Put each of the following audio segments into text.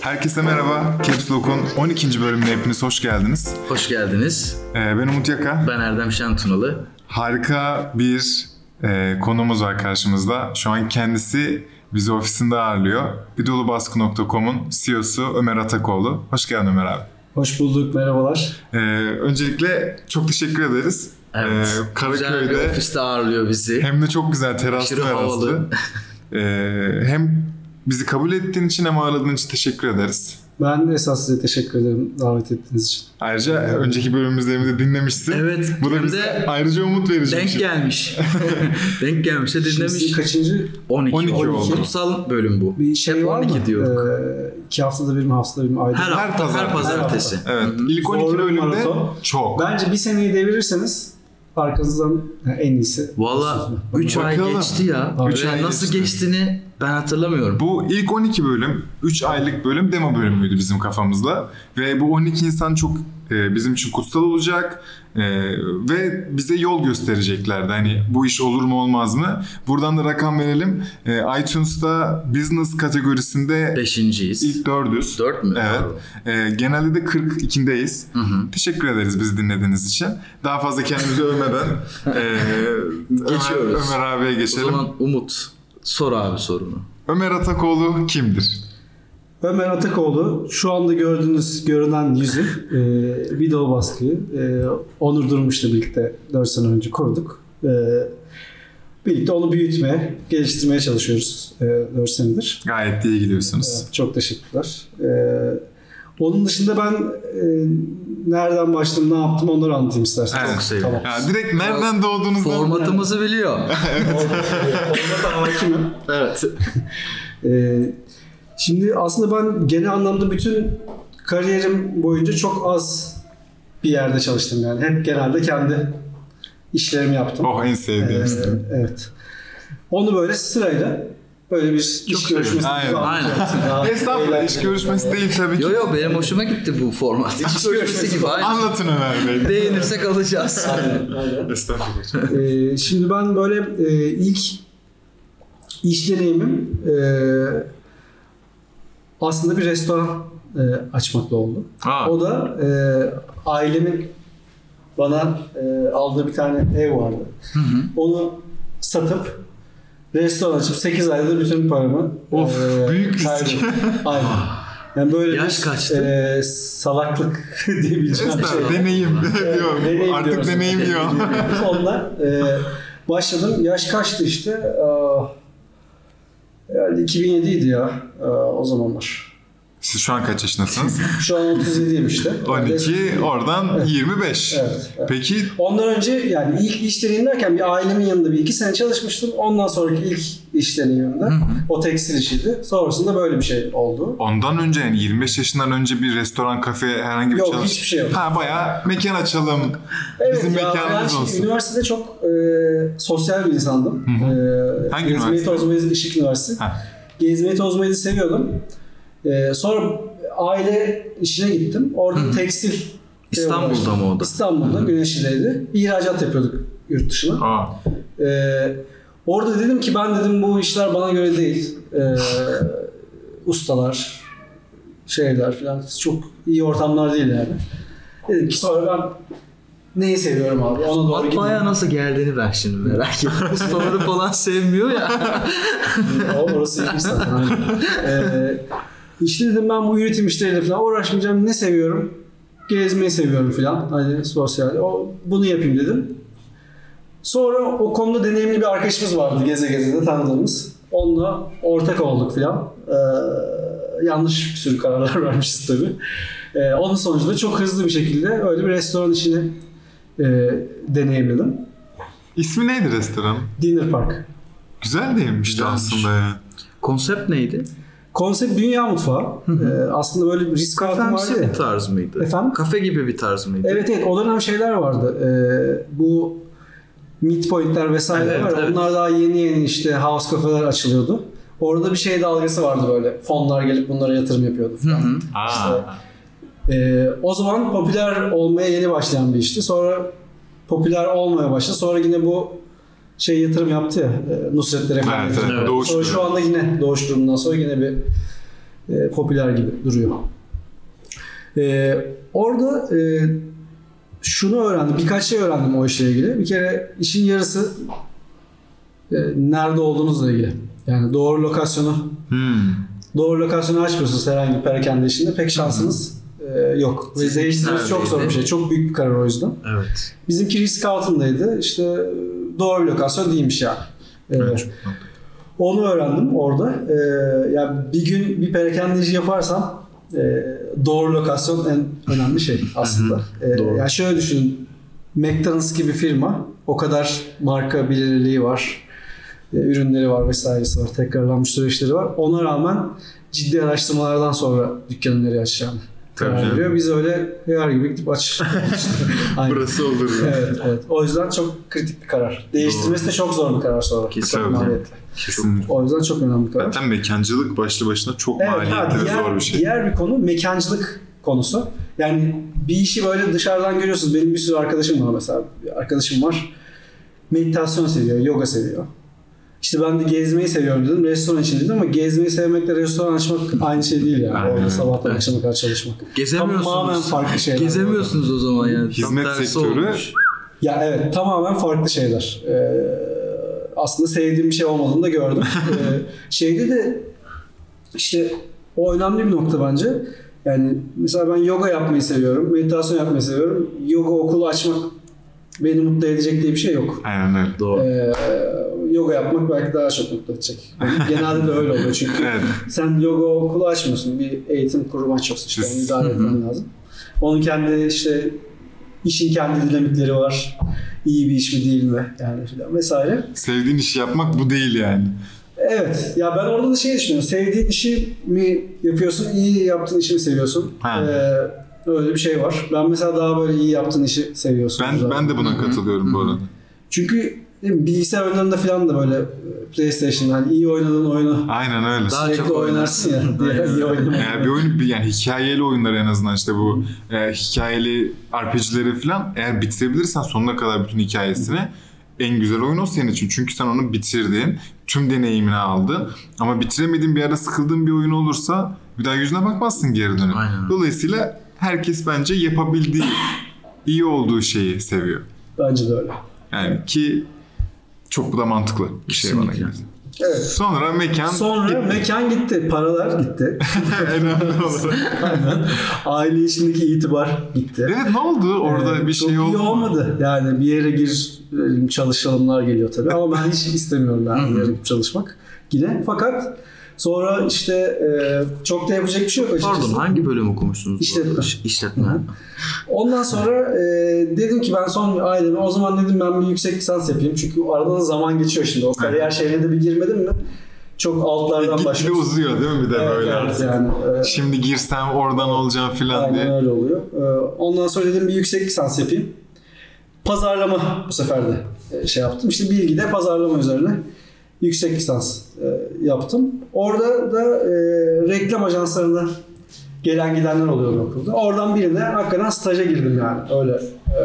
Herkese merhaba. Caps Lock'un 12. bölümüne hepiniz hoş geldiniz. Hoş geldiniz. Ee, ben Umut Yaka. Ben Erdem Şentunalı. Harika bir e, konumuz var karşımızda. Şu an kendisi bizi ofisinde ağırlıyor. Bidolubaskı.com'un CEO'su Ömer Atakoğlu. Hoş geldin Ömer abi. Hoş bulduk, merhabalar. Ee, öncelikle çok teşekkür ederiz. Evet. Ee, Güzel bir Karaköy'de ofiste ağırlıyor bizi. hem de çok güzel teraslı teraslı. Ee, hem bizi kabul ettiğin için hem ağırladığın için teşekkür ederiz. Ben esas size teşekkür ederim davet ettiğiniz için. Ayrıca önceki bölümümüzde de dinlemişsin. Evet, Bu da bize de ayrıca umut verici bir Denk şey. gelmiş. Denk gelmişse Şimdi dinlemiş. sizin kaçıncı 12, 12 oldu. Kutsal bölüm bu. bir şey Hep var mı? 12 diyorduk. Ee, iki haftada bir mi, haftada bir mi? Ayda her bir. hafta, her, pazar- pazartesi. Evet. İlk 12 Zorlu bölümde maraton. çok. Bence bir seneyi devirirseniz arkanızdan en iyisi. Valla 3 ay Bakalım. geçti ya. Üç Böyle ay nasıl geçti. geçtiğini ben hatırlamıyorum. Bu ilk 12 bölüm 3 aylık bölüm demo bölümüydü bizim kafamızda. Ve bu 12 insan çok e, bizim için kutsal olacak. E, ve bize yol göstereceklerdi. Hani bu iş olur mu olmaz mı? Buradan da rakam verelim. E, iTunes'ta business kategorisinde Beşinciyiz. ilk dördüz. 4 mü? Evet. E, genelde de 42'deyiz. Hı hı. Teşekkür ederiz bizi dinlediğiniz için. Daha fazla kendimizi övmeden e, Geçiyoruz. Ömer, Ömer abiye O geçelim. zaman Umut sor abi sorunu. Ömer Atakoğlu kimdir? Ömer Atakoğlu şu anda gördüğünüz görünen yüzü e, video baskıyı e, Onur Durmuş'la birlikte 4 sene önce kurduk. E, birlikte onu büyütmeye, geliştirmeye çalışıyoruz e, 4 senedir. Gayet iyi gidiyorsunuz. Evet, çok teşekkürler. Ee, onun dışında ben e, nereden başladım, ne yaptım onları anlatayım istersen. Evet. Çok seviyorum. Tamam. Ya direkt nereden doğduğunuzdan Formatımızı biliyor. Formata hakimim. evet. Ee, şimdi aslında ben genel anlamda bütün kariyerim boyunca çok az bir yerde çalıştım yani. Hep genelde kendi işlerimi yaptım. Oh en sevdiğim. Ee, evet. Onu böyle sırayla böyle bir iş görüşmesi Aynen, aynen. Estağfurullah iş görüşmesi değil tabii ki. Yo yo benim hoşuma gitti bu format. İş görüşmesi gibi. Aynen. Anlatın Ömer Bey. Beğenirsek alacağız. Aynen, aynen. Estağfurullah. Ee, şimdi ben böyle e, ilk iş deneyimim e, aslında bir restoran e, açmakla oldu. Aa, O da e, ailemin bana e, aldığı bir tane ev vardı. Onu satıp restoran açıp 8 ayda bütün paramı Of, büyük risk. kaybettim. Aynen. Yani böyle Yaş bir kaçtı? e, salaklık diyebileceğim bir şey. Deneyim diyor. deneyim Artık diyoruz. deneyim diyor. Onunla e, başladım. Yaş kaçtı işte? Aa, herhalde 2007 idi ya aa, o zamanlar. Siz şu an kaç yaşındasınız? Şu an 37'yim işte. 12, oradan 25. Evet, evet. Peki Ondan önce yani ilk iş deneyim derken bir ailemin yanında bir iki sene çalışmıştım. Ondan sonraki ilk iş deneyimimde o tekstil işiydi. Sonrasında böyle bir şey oldu. ondan önce yani 25 yaşından önce bir restoran, kafe herhangi bir Yok çalış- hiçbir şey yok. Ha bayağı mekan açalım. Bizim ya, mekanımız ben olsun. Üniversitede çok e, sosyal bir insandım. Hı hı. E, Hangi üniversite? tozmayı Işık Üniversitesi. Ha. Gezmeyi tozmayı seviyordum. E, sonra aile işine gittim. Orada tekstil İstanbul'da mı o da? İstanbul'da Güneşli'deydi. İhracat yapıyorduk yurt dışına. Aa, Ee, orada dedim ki ben dedim bu işler bana göre değil. Ee, ustalar, şeyler falan çok iyi ortamlar değil yani. Dedim ki sonra ben neyi seviyorum abi ona doğru Matbaaya gideyim. nasıl geldiğini ben şimdi merak ettim. Ustaları falan sevmiyor ya. O- Orası ilginç zaten. Ee, işte dedim ben bu üretim işleriyle falan uğraşmayacağım. Ne seviyorum? Gezmeyi seviyorum falan. Hani sosyal. O, bunu yapayım dedim. Sonra o konuda deneyimli bir arkadaşımız vardı geze geze de tanıdığımız. Onunla ortak olduk falan. Ee, yanlış bir sürü kararlar vermişiz tabii. Ee, onun sonucunda çok hızlı bir şekilde öyle bir restoran işini e, deneyimledim. ismi neydi restoran? Dinner Park. Güzel değilmiş de aslında ya. Konsept neydi? Konsept dünya mutfağı. Ee, aslında böyle bir risk altı vardı bir tarz mıydı? Efendim? Kafe gibi bir tarz mıydı? Evet evet o dönem şeyler vardı. Ee, bu midpointler vesaire Evet, var. evet. Onlar daha yeni yeni işte house kafeler açılıyordu. Orada bir şey dalgası vardı böyle. Fonlar gelip bunlara yatırım yapıyordu falan. hı. Aa, Ee, o zaman popüler olmaya yeni başlayan bir işti. Sonra popüler olmaya başladı. Sonra yine bu şey yatırım yaptı ya e, Nusret'lere falan. Evet, evet. Doğuş Sonra şu anda yine Doğuş durumundan sonra yine bir e, popüler gibi duruyor. E, orada e, şunu öğrendim. Birkaç şey öğrendim o işle ilgili. Bir kere işin yarısı e, nerede olduğunuzla ilgili. Yani doğru lokasyonu Hmm. doğru lokasyonu açmıyorsunuz herhangi bir perakende işinde pek şansınız e, yok. Ve değiştirmesi çok zor bir şey. Çok büyük bir karar o yüzden. Evet. Bizimki risk altındaydı. İşte e, doğru bir lokasyon değilmiş yani. E, Evet, onu öğrendim orada. E, yani bir gün bir perakende işi yaparsam e, doğru lokasyon en önemli şey aslında. E, Doğru. yani şöyle düşünün. McDonald's gibi firma o kadar marka bilinirliği var. e, ürünleri var vesairesi var. Tekrarlanmış süreçleri var. Ona rağmen ciddi araştırmalardan sonra dükkanı nereye açacağını Tabii veriyor. Biz öyle her gibi gidip aç. Burası olur. ya. Evet, evet. O yüzden çok kritik bir karar. Değiştirmesi de çok zor bir karar sonra. Kesinlikle. Çok maliyetli. Kesinlikle. O yüzden çok önemli bir karar. Zaten mekancılık başlı başına çok Evet, maliyetli ve zor bir şey. diğer bir konu mekancılık konusu. Yani bir işi böyle dışarıdan görüyorsunuz. Benim bir sürü arkadaşım var mesela. Bir arkadaşım var. Meditasyon seviyor, yoga seviyor. İşte ben de gezmeyi seviyorum dedim. Restoran için dedim ama gezmeyi sevmekle restoran açmak aynı şey değil yani. Aynen. Orada sabahtan akşama kadar çalışmak. Gezemiyorsunuz. Tamamen farklı şeyler. Gezemiyorsunuz o zaman yani. Hizmet sektörü olmuş. Ya evet tamamen farklı şeyler. Ee, aslında sevdiğim bir şey olmadığını da gördüm. Ee, şeyde de işte o önemli bir nokta bence. Yani mesela ben yoga yapmayı seviyorum, meditasyon yapmayı seviyorum. Yoga okulu açmak beni mutlu edecek diye bir şey yok. Aynen öyle. Doğru. Ee, yoga yapmak belki daha çok mutlu edecek. Genelde de öyle oluyor çünkü Evet. sen yoga okulu açmıyorsun. Bir eğitim kurumu açıyorsun işte. Onu idare etmen lazım. Onun kendi işte işin kendi dinamikleri var. İyi bir iş mi değil mi yani filan vesaire. Sevdiğin işi yapmak bu değil yani. Evet. Ya ben orada da şey düşünüyorum. Sevdiğin işi mi yapıyorsun, iyi yaptığın işi mi seviyorsun? Ha. Ee, öyle bir şey var. Ben mesela daha böyle iyi yaptığın işi seviyorsun. Ben ben de buna katılıyorum bu arada. Çünkü bilgisayar oyunlarında falan da böyle e, PlayStation'da hani iyi oynadığın oyunu Aynen öyle. Daha sürekli çok oynarsın ya. iyi oynamak. Eğer bir oyun bir- yani hikayeli oyunlar en azından işte bu e, hikayeli RPG'leri falan eğer bitirebilirsen sonuna kadar bütün hikayesini en güzel oyun o senin için. Çünkü sen onu bitirdin. Tüm deneyimini aldın. Ama bitiremediğin bir ara sıkıldığın bir oyun olursa bir daha yüzüne bakmazsın geri dönüp. Aynen. Dolayısıyla herkes bence yapabildiği iyi olduğu şeyi seviyor. Bence de öyle. Yani ki çok bu da mantıklı bir şey bana göre. Evet. Sonra mekan Sonra mekan gitti, paralar gitti. en önemli olarak. Aynen. Aile içindeki itibar gitti. Evet ne oldu? Orada Ee, bir şey oldu mu? olmadı. Yani bir yere girelim çalışalımlar geliyor tabii ama ben hiç istemiyorum ben bir yere gidip çalışmak yine. Fakat sonra işte e, çok da yapacak bir şey yok açıkçası. Pardon hangi bölüm okumuşsunuz? İşletme. İşletme. Ondan sonra e, dedim ki ben son aileme o zaman dedim ben bir yüksek lisans yapayım. Çünkü arada da zaman geçiyor şimdi. O kariyer şeyine de bir girmedim mi çok altlardan Gitgide başlıyorsun. uzuyor değil mi bir de Evet, böyle? evet yani. e, Şimdi girsem oradan olacağım filan Aynen diye. öyle oluyor. Ee, Ondan sonra dedim bir yüksek lisans yapayım. Pazarlama bu sefer de e, şey yaptım. İşte bilgide pazarlama üzerine yüksek lisans e, yaptım. Orada da e, reklam ajanslarına gelen gidenler oluyordu okulda. Oradan birine hakikaten staja girdim yani. Öyle e,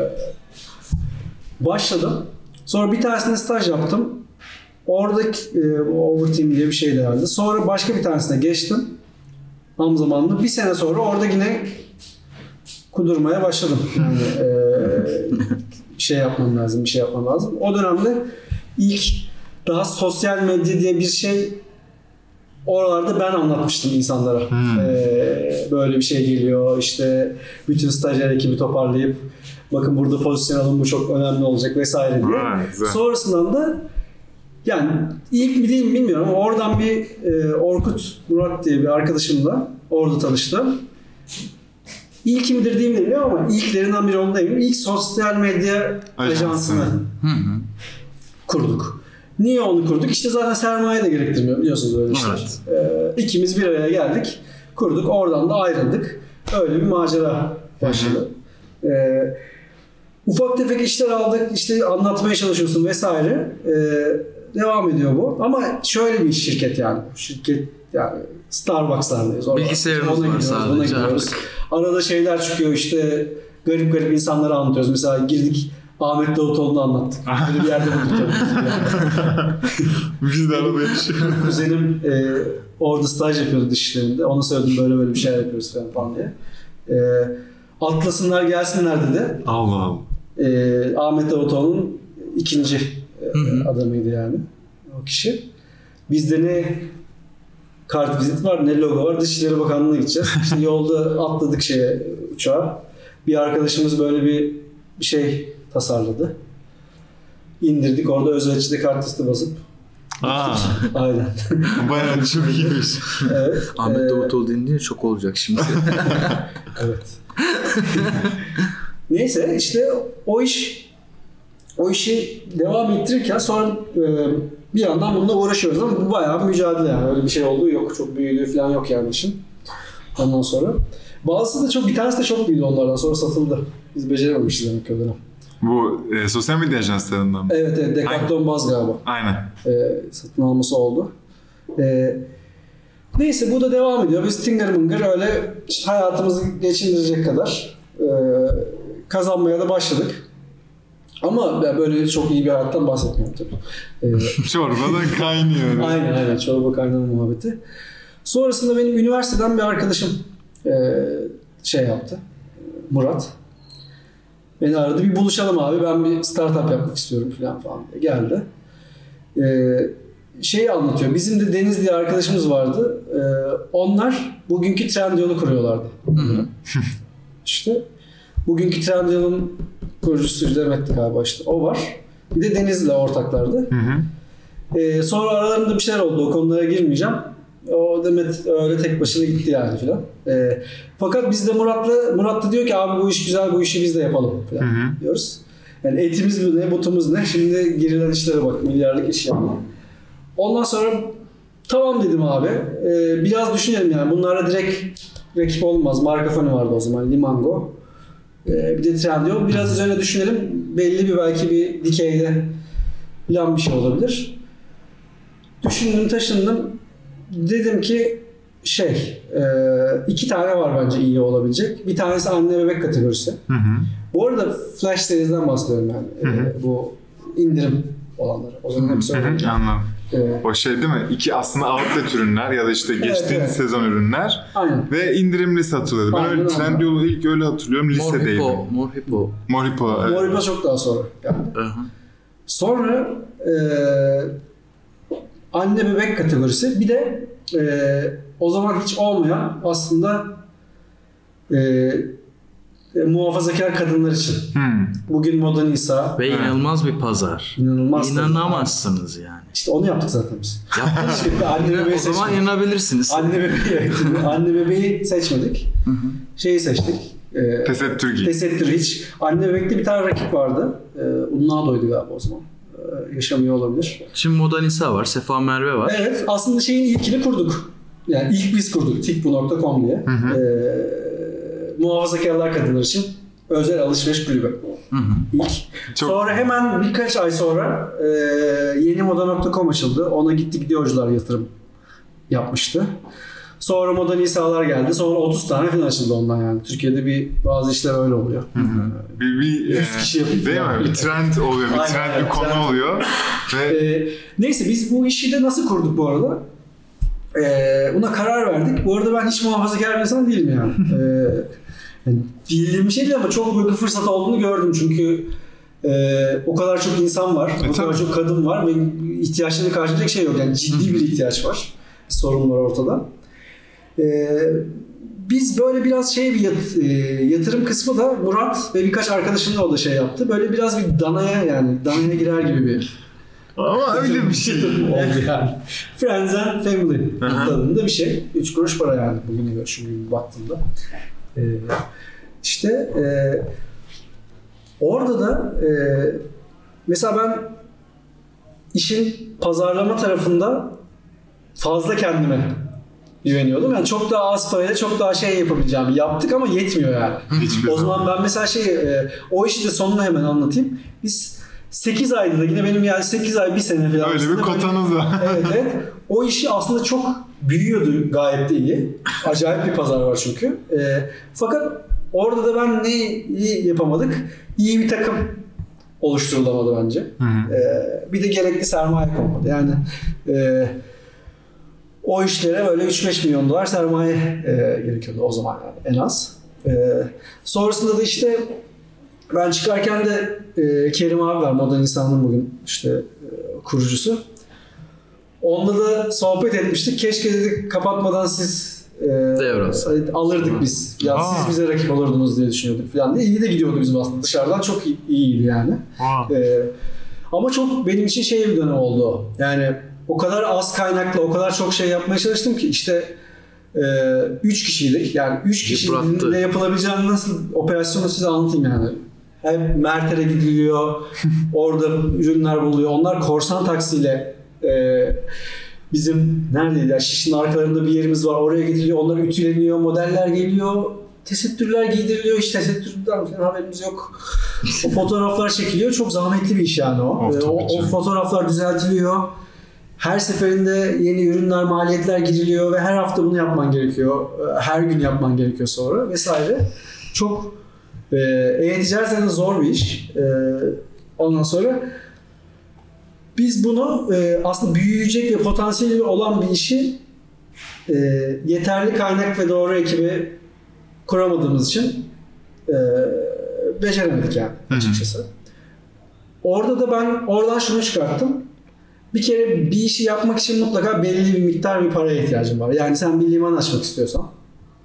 başladım. Sonra bir tanesinde staj yaptım. Oradaki e, overteam diye bir şeydi herhalde. Sonra başka bir tanesine geçtim. Tam zamanlı. Bir sene sonra orada yine kudurmaya başladım. Yani eee, bir şey yapmam lazım, bir şey yapmam lazım. O dönemde ilk daha sosyal medya diye bir şey oralarda ben anlatmıştım insanlara. Hmm. Eee, böyle bir şey geliyor işte bütün stajyer ekibi toparlayıp bakın burada pozisyon alın bu çok önemli olacak vesaire diye. Güzel. Sonrasından da yani ilk mi değil mi bilmiyorum ama oradan bir e, Orkut Murat diye bir arkadaşımla orada tanıştım. İlk midir değil mi bilmiyorum ama ilklerinden biri olduğuna eminim. İlk sosyal medya Ajansını. ajansını kurduk. Niye onu kurduk? İşte zaten sermaye de gerektirmiyor biliyorsunuz öyle işler. Ee, ikimiz bir araya geldik, kurduk. Oradan da ayrıldık. Öyle bir macera başladı. Ee, ufak tefek işler aldık. işte anlatmaya çalışıyorsun vesaire. Ee, devam ediyor bu. Ama şöyle bir şirket yani. Şirket yani Starbucks'lardayız. Bilgisayarımız var sadece artık. Arada şeyler çıkıyor işte garip garip insanlara anlatıyoruz. Mesela girdik Ahmet Davutoğlu'nu anlattık. Böyle bir yerde bulduk. Biz de arada yaşıyoruz. Kuzenim e, orada staj yapıyordu dış işlerinde. Ona söyledim böyle böyle bir şeyler yapıyoruz falan, falan diye. E, atlasınlar gelsinler dedi. Allah Allah. E, Ahmet Davutoğlu'nun ikinci e, adamıydı yani o kişi. Bizde ne kart vizit var ne logo var. Dışişleri Bakanlığı'na gideceğiz. İşte yolda atladık şeye uçağa. Bir arkadaşımız böyle bir şey tasarladı. İndirdik orada özellikle kart listi basıp. Aa, Aynen. bayağı çok iyiymiş. evet. Ahmet Ee, Davutoğlu deyince çok olacak şimdi. Evet. Neyse işte o iş o işi devam ettirirken sonra e, bir yandan bununla uğraşıyoruz ama bu bayağı bir mücadele yani. Öyle bir şey olduğu yok. Çok büyüdüğü falan yok yani işin. Ondan sonra. Bazısı da çok, bir tanesi de çok büyüdü onlardan sonra satıldı. Biz becerememişiz demek ki o dönem. Bu e, sosyal medya ajanslarından mı? Evet evet Decathlon Baz galiba. Aynen. e, satın alması oldu. E, neyse bu da devam ediyor. Biz tıngır mıngır öyle işte hayatımızı geçindirecek kadar e, kazanmaya da başladık. Ama ben böyle çok iyi bir hayattan bahsetmiyorum tabii. E, Çorba da kaynıyor. aynen aynen çorba kaynama muhabbeti. Sonrasında benim üniversiteden bir arkadaşım e, şey yaptı. Murat. Beni aradı. Bir buluşalım abi. Ben bir startup yapmak istiyorum falan falan diye. Geldi. Ee, şeyi anlatıyor. Bizim de Deniz diye arkadaşımız vardı. Ee, onlar bugünkü Trendyol'u kuruyorlardı. işte bugünkü Trendyol'un kurucusu Demet'ti galiba işte. O var. Bir de Deniz'le ortaklardı. Hı hı. Ee, sonra aralarında bir şeyler oldu. O konulara girmeyeceğim. O Demet öyle tek başına gitti yani filan. Ee, fakat biz de Murat'la Murat da diyor ki abi bu iş güzel bu işi biz de yapalım filan diyoruz. Yani etimiz mi ne, butumuz ne? Şimdi girilen işlere bak. Milyarlık iş yani. Ondan sonra tamam dedim abi. Ee, biraz düşünelim yani. Bunlarla direkt rakip olmaz. Marka fonu vardı o zaman. Limango. Ee, bir de Trendyol. Biraz üzerine düşünelim. Belli bir belki bir dikeyde plan bir şey olabilir. Düşündüm taşındım. Dedim ki şey e, iki tane var bence iyi olabilecek. Bir tanesi anne bebek kategorisi. Hı hı. Bu arada Flash serisinden bahsediyorum yani. Hı hı. Ee, bu indirim olanları. O zaman hepsi Hı öyle. hı. Anladım. Ee, O şey değil mi? İki aslında outlet ürünler ya da işte geçtiğimiz evet. sezon ürünler aynen. ve indirimli satılıyordu. Ben öyle. Trendyol'u ilk öyle hatırlıyorum lisedeydim. Mor Hippo. Mor Hippo. Moripo. evet. Moriba çok daha sonra. Yani. Aha. Sonra e, anne bebek kategorisi. Bir de e, o zaman hiç olmayan aslında e, e, muhafazakar kadınlar için. Hmm. Bugün Moda Nisa. Ve Evet. inanılmaz bir pazar. İnanılmaz. İnanamazsınız yani. İşte onu yaptık zaten biz. Yaptınız Şimdi anne bebeği o zaman seçmedik. inanabilirsiniz. Anne bebeği, anne bebeği seçmedik. Hı hı. Şeyi seçtik. E, Tesettür giy. Tesettür hiç. Anne bebekte bir tane rakip vardı. Ee, Unnado'ydu galiba o zaman. Ee, yaşamıyor olabilir. Şimdi Moda Nisa var. Sefa Merve var. Evet aslında şeyin ilkini kurduk. Yani ilk biz kurduk tikbu.com diye. Hı hı. Ee, muhafazakarlar kadınlar için özel alışveriş kulübü. Hı hı. İlk. Çok- Sonra hemen birkaç ay sonra e, yeni moda.com açıldı. Ona gitti gidiyorcular yatırım yapmıştı. Sonra Moda Nisa'lar geldi. Sonra 30 tane falan açıldı ondan yani. Türkiye'de bir bazı işler öyle oluyor. Bir, bir, 100 e, kişi yapıyor. Değil mi? Bir trend oluyor. Bir Aynen, trend evet, bir konu trend. oluyor. Ve Ee, neyse biz bu işi de nasıl kurduk bu arada? Ee, buna karar verdik. Bu arada ben hiç muhafazakar bir insan değilim yani. Ee, yani bildiğim bir şey değil ama çok büyük bir fırsat olduğunu gördüm çünkü e, o kadar çok insan var, o kadar tabii. çok kadın var ve ihtiyaçlarını karşılayacak şey yok. Yani ciddi bir ihtiyaç var. Sorun var ortada. Ee, biz böyle biraz şey bir yat- e, yatırım kısmı da Murat ve birkaç arkadaşımla o da şey yaptı. Böyle biraz bir danaya yani danaya girer gibi bir ama öyle bir şey. oldu yani. Friends and Family tadında bir şey. 3 kuruş para yani bugüne göre şimdi baktığımda. Ee, işte e, orada da e, mesela ben işin pazarlama tarafında fazla kendime güveniyordum. Yani çok daha az parayla çok daha şey yapabileceğim. Yaptık ama yetmiyor yani. Hiçbir O zaman. ben mesela şey e, o işi de sonunu hemen anlatayım. Biz 8 ayda da yine benim yani 8 ay bir sene falan. Öyle bir kotanız var. evet evet. O işi aslında çok büyüyordu gayet de iyi. Acayip bir pazar var çünkü. E, fakat orada da ben neyi yapamadık? İyi bir takım oluşturulamadı bence. Hı hı. Ee, bir de gerekli sermaye konmadı. Yani e, o işlere böyle 3-5 milyon dolar sermaye e, gerekiyordu o zaman yani en az. E, sonrasında da işte ben çıkarken de e, Kerim abi var Modern İnsan'ın bugün işte e, kurucusu. Onunla da sohbet etmiştik. Keşke dedik kapatmadan siz e, alırdık biz. Ya Aa. siz bize rakip olurdunuz diye düşünüyorduk falan diye. İyi de gidiyordu bizim aslında dışarıdan. Çok iyi, iyiydi yani. Aa. Ee, ama çok benim için şey bir dönem oldu. Yani o kadar az kaynakla o kadar çok şey yapmaya çalıştım ki işte e, üç kişiydik. Yani üç Yıprattı. kişinin ne yapılabileceğini nasıl operasyonu size anlatayım yani. Hep Mert'e gidiliyor. orada ürünler buluyor. Onlar korsan taksiyle e, bizim neredeydi ya Şişli'nin arkalarında bir yerimiz var. Oraya gidiliyor. Onlar ütüleniyor. Modeller geliyor. Tesettürler giydiriliyor. Hiç tesettürden falan haberimiz yok. o fotoğraflar çekiliyor. Çok zahmetli bir iş yani o. Of, tabii o, o fotoğraflar düzeltiliyor. Her seferinde yeni ürünler, maliyetler giriliyor ve her hafta bunu yapman gerekiyor. Ee, Her gün yapman gerekiyor sonra vesaire. Çok e, e-ticaret zaten zor bir iş. E, ondan sonra biz bunu e, aslında büyüyecek ve potansiyeli olan bir işi e, yeterli kaynak ve doğru ekibi kuramadığımız için e, beceremedik yani Hı hı. açıkçası. Orada da ben oradan şunu çıkarttım. Bir kere bir işi yapmak için mutlaka belli bir miktar bir paraya ihtiyacın var. Yani sen bir liman açmak istiyorsan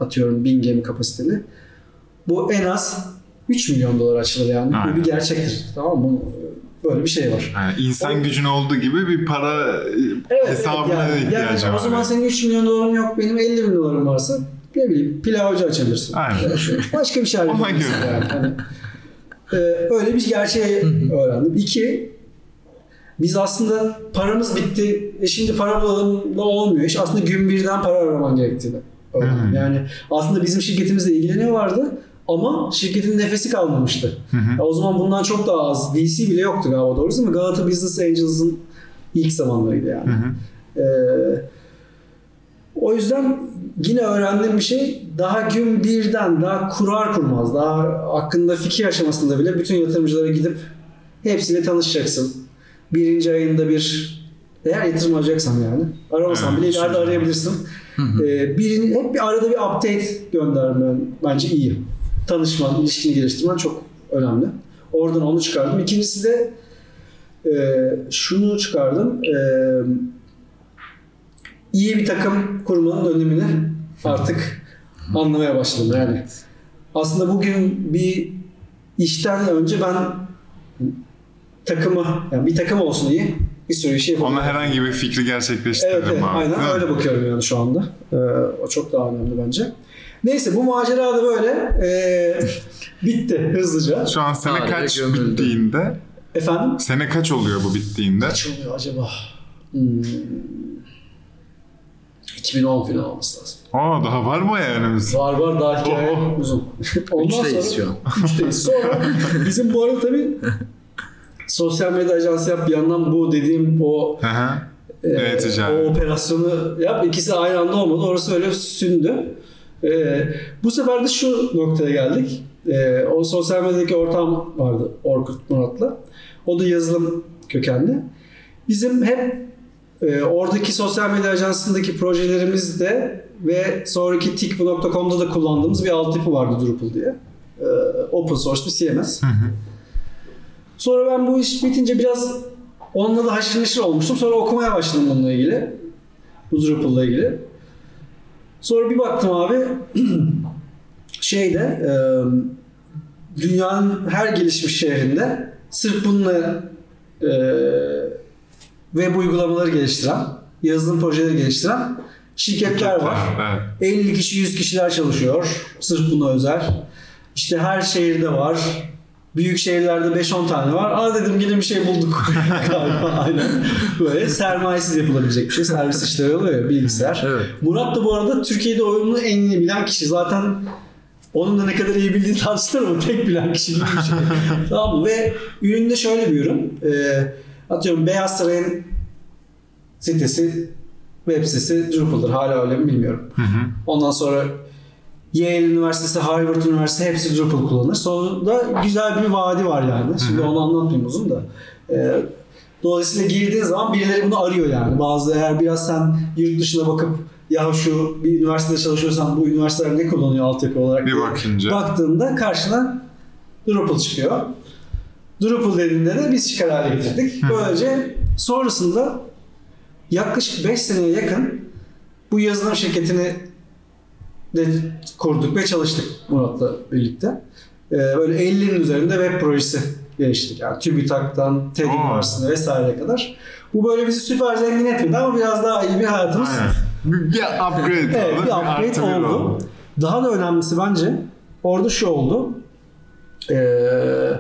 atıyorum 1000 gemi kapasiteli. Bu en az 3 milyon dolar açılır yani. Aynen. Bu bir gerçektir. Tamam mı? Böyle bir şey var. Yani insan O- gücün olduğu gibi bir para e, hesabına yani, da ihtiyacı yani var. O zaman senin 3 milyon doların yok, benim 50 bin dolarım varsa ne bileyim pilavcı açabilirsin. Aynen. Yani Başka bir şey yapabilirsin yani. Hani, e, öyle bir gerçeği öğrendim. İki, biz aslında paramız bitti. E şimdi para bulalım da olmuyor. İş aslında gün birden para araman gerektiğini. Hmm. Yani aslında bizim şirketimizle ilgileniyorlardı ama şirketin nefesi kalmamıştı. Hı hı. Ya o zaman bundan çok daha az. VC bile yoktu galiba doğrusu değil mi? Galata Business Angels'ın ilk zamanlarıydı yani. Hı hı. Ee, o yüzden yine öğrendiğim bir şey daha gün birden daha kurar kurmaz daha hakkında fikir aşamasında bile bütün yatırımcılara gidip hepsiyle tanışacaksın. Birinci ayında bir eğer yatırım alacaksan yani aramasan Evet, bile ileride arayabilirsin. Ee, birini, hep bir arada bir update göndermen bence iyi. Tanışman, ilişkini geliştirmen çok önemli. Oradan onu çıkardım. İkincisi de e, şunu çıkardım. E, iyi bir takım kurmanın önemini artık anlamaya başladım yani. Aslında bugün bir işten önce ben takımı, yani bir takım olsun iyi bir sürü işi yapabilirim. Ona herhangi bir fikri gerçekleştiririm Evet, evet abi. aynen öyle bakıyorum yani şu anda. Ee, o çok daha önemli bence. Neyse bu macera da böyle ee, bitti hızlıca. Şu an sene Harika kaç gömüldü. bittiğinde? Efendim? Sene kaç oluyor bu bittiğinde? Kaç oluyor acaba? Hmm. 2010 falan olması lazım. Aa daha var mı yani? Var var daha hikaye Oho. uzun. Ondan Üçteyiz sonra- şu an. Üçteyiz. Sonra bizim bu arada tabii sosyal medya ajansı yap bir yandan bu dediğim o hı. Ee, Evet, ticaret. o operasyonu yap. İkisi aynı anda olmadı. Orası öyle sündü. Ee, bu sefer de şu noktaya geldik. Ee, o sosyal medyadaki ortam vardı Orkut Murat'la. O da yazılım kökenli. Bizim hep e, oradaki sosyal medya ajansındaki projelerimizde ve sonraki tikbu.com'da da kullandığımız bir altyapı vardı Drupal diye. Ee, open source bir CMS. Hı hı. Sonra ben bu iş bitince biraz onunla da haşır neşir olmuştum. Sonra okumaya başladım bununla ilgili. Bu Drupal'la ilgili. Sonra bir baktım abi şeyde e, dünyanın her gelişmiş şehrinde sırf bununla e, web uygulamaları geliştiren, yazılım projeleri geliştiren şirketler var. Evet. 50 kişi 100 kişiler çalışıyor. Sırf buna özel. İşte her şehirde var. Büyük şehirlerde 5-10 tane var. Aa dedim yine bir şey bulduk. Aynen. Böyle sermayesiz yapılabilecek bir şey. Servis işleri oluyor ya bilgisayar. Evet. Murat da bu arada Türkiye'de oyununu en iyi bilen kişi. Zaten onun da ne kadar iyi bildiğini tartışılır ama tek bilen kişi gibi bir şey. tamam mı? Ve üründe şöyle bir ürün. Ee, atıyorum Beyaz Saray'ın sitesi, web sitesi Drupal'dır. Hala öyle mi bilmiyorum. Hı hı. Ondan sonra Yale Üniversitesi, Harvard Üniversitesi hepsi Drupal kullanır. Sonunda güzel bir vadi var yani. Şimdi onu anlatmayayım uzun da. Ee, dolayısıyla girdiğin zaman birileri bunu arıyor yani. Bazı eğer biraz sen yurt dışına bakıp ya şu bir üniversitede çalışıyorsan bu üniversiteler ne kullanıyor altyapı olarak Bir bakınca. baktığında karşına Drupal çıkıyor. Drupal dediğinde de biz çıkar hale getirdik. Böylece sonrasında yaklaşık 5 seneye yakın bu yazılım şirketini de kurduk ve çalıştık Murat'la birlikte. Ee, böyle 50'nin üzerinde web projesi geliştirdik. Yani TÜBİTAK'tan, TED. Üniversitesi'ne vesaireye kadar. Bu böyle bizi süper zengin etmedi ama biraz daha iyi bir hayatımız Aynen. Bir, bir upgrade Evet oldu. bir artı upgrade bir oldu. Daha da önemlisi bence orada şu oldu. Ee,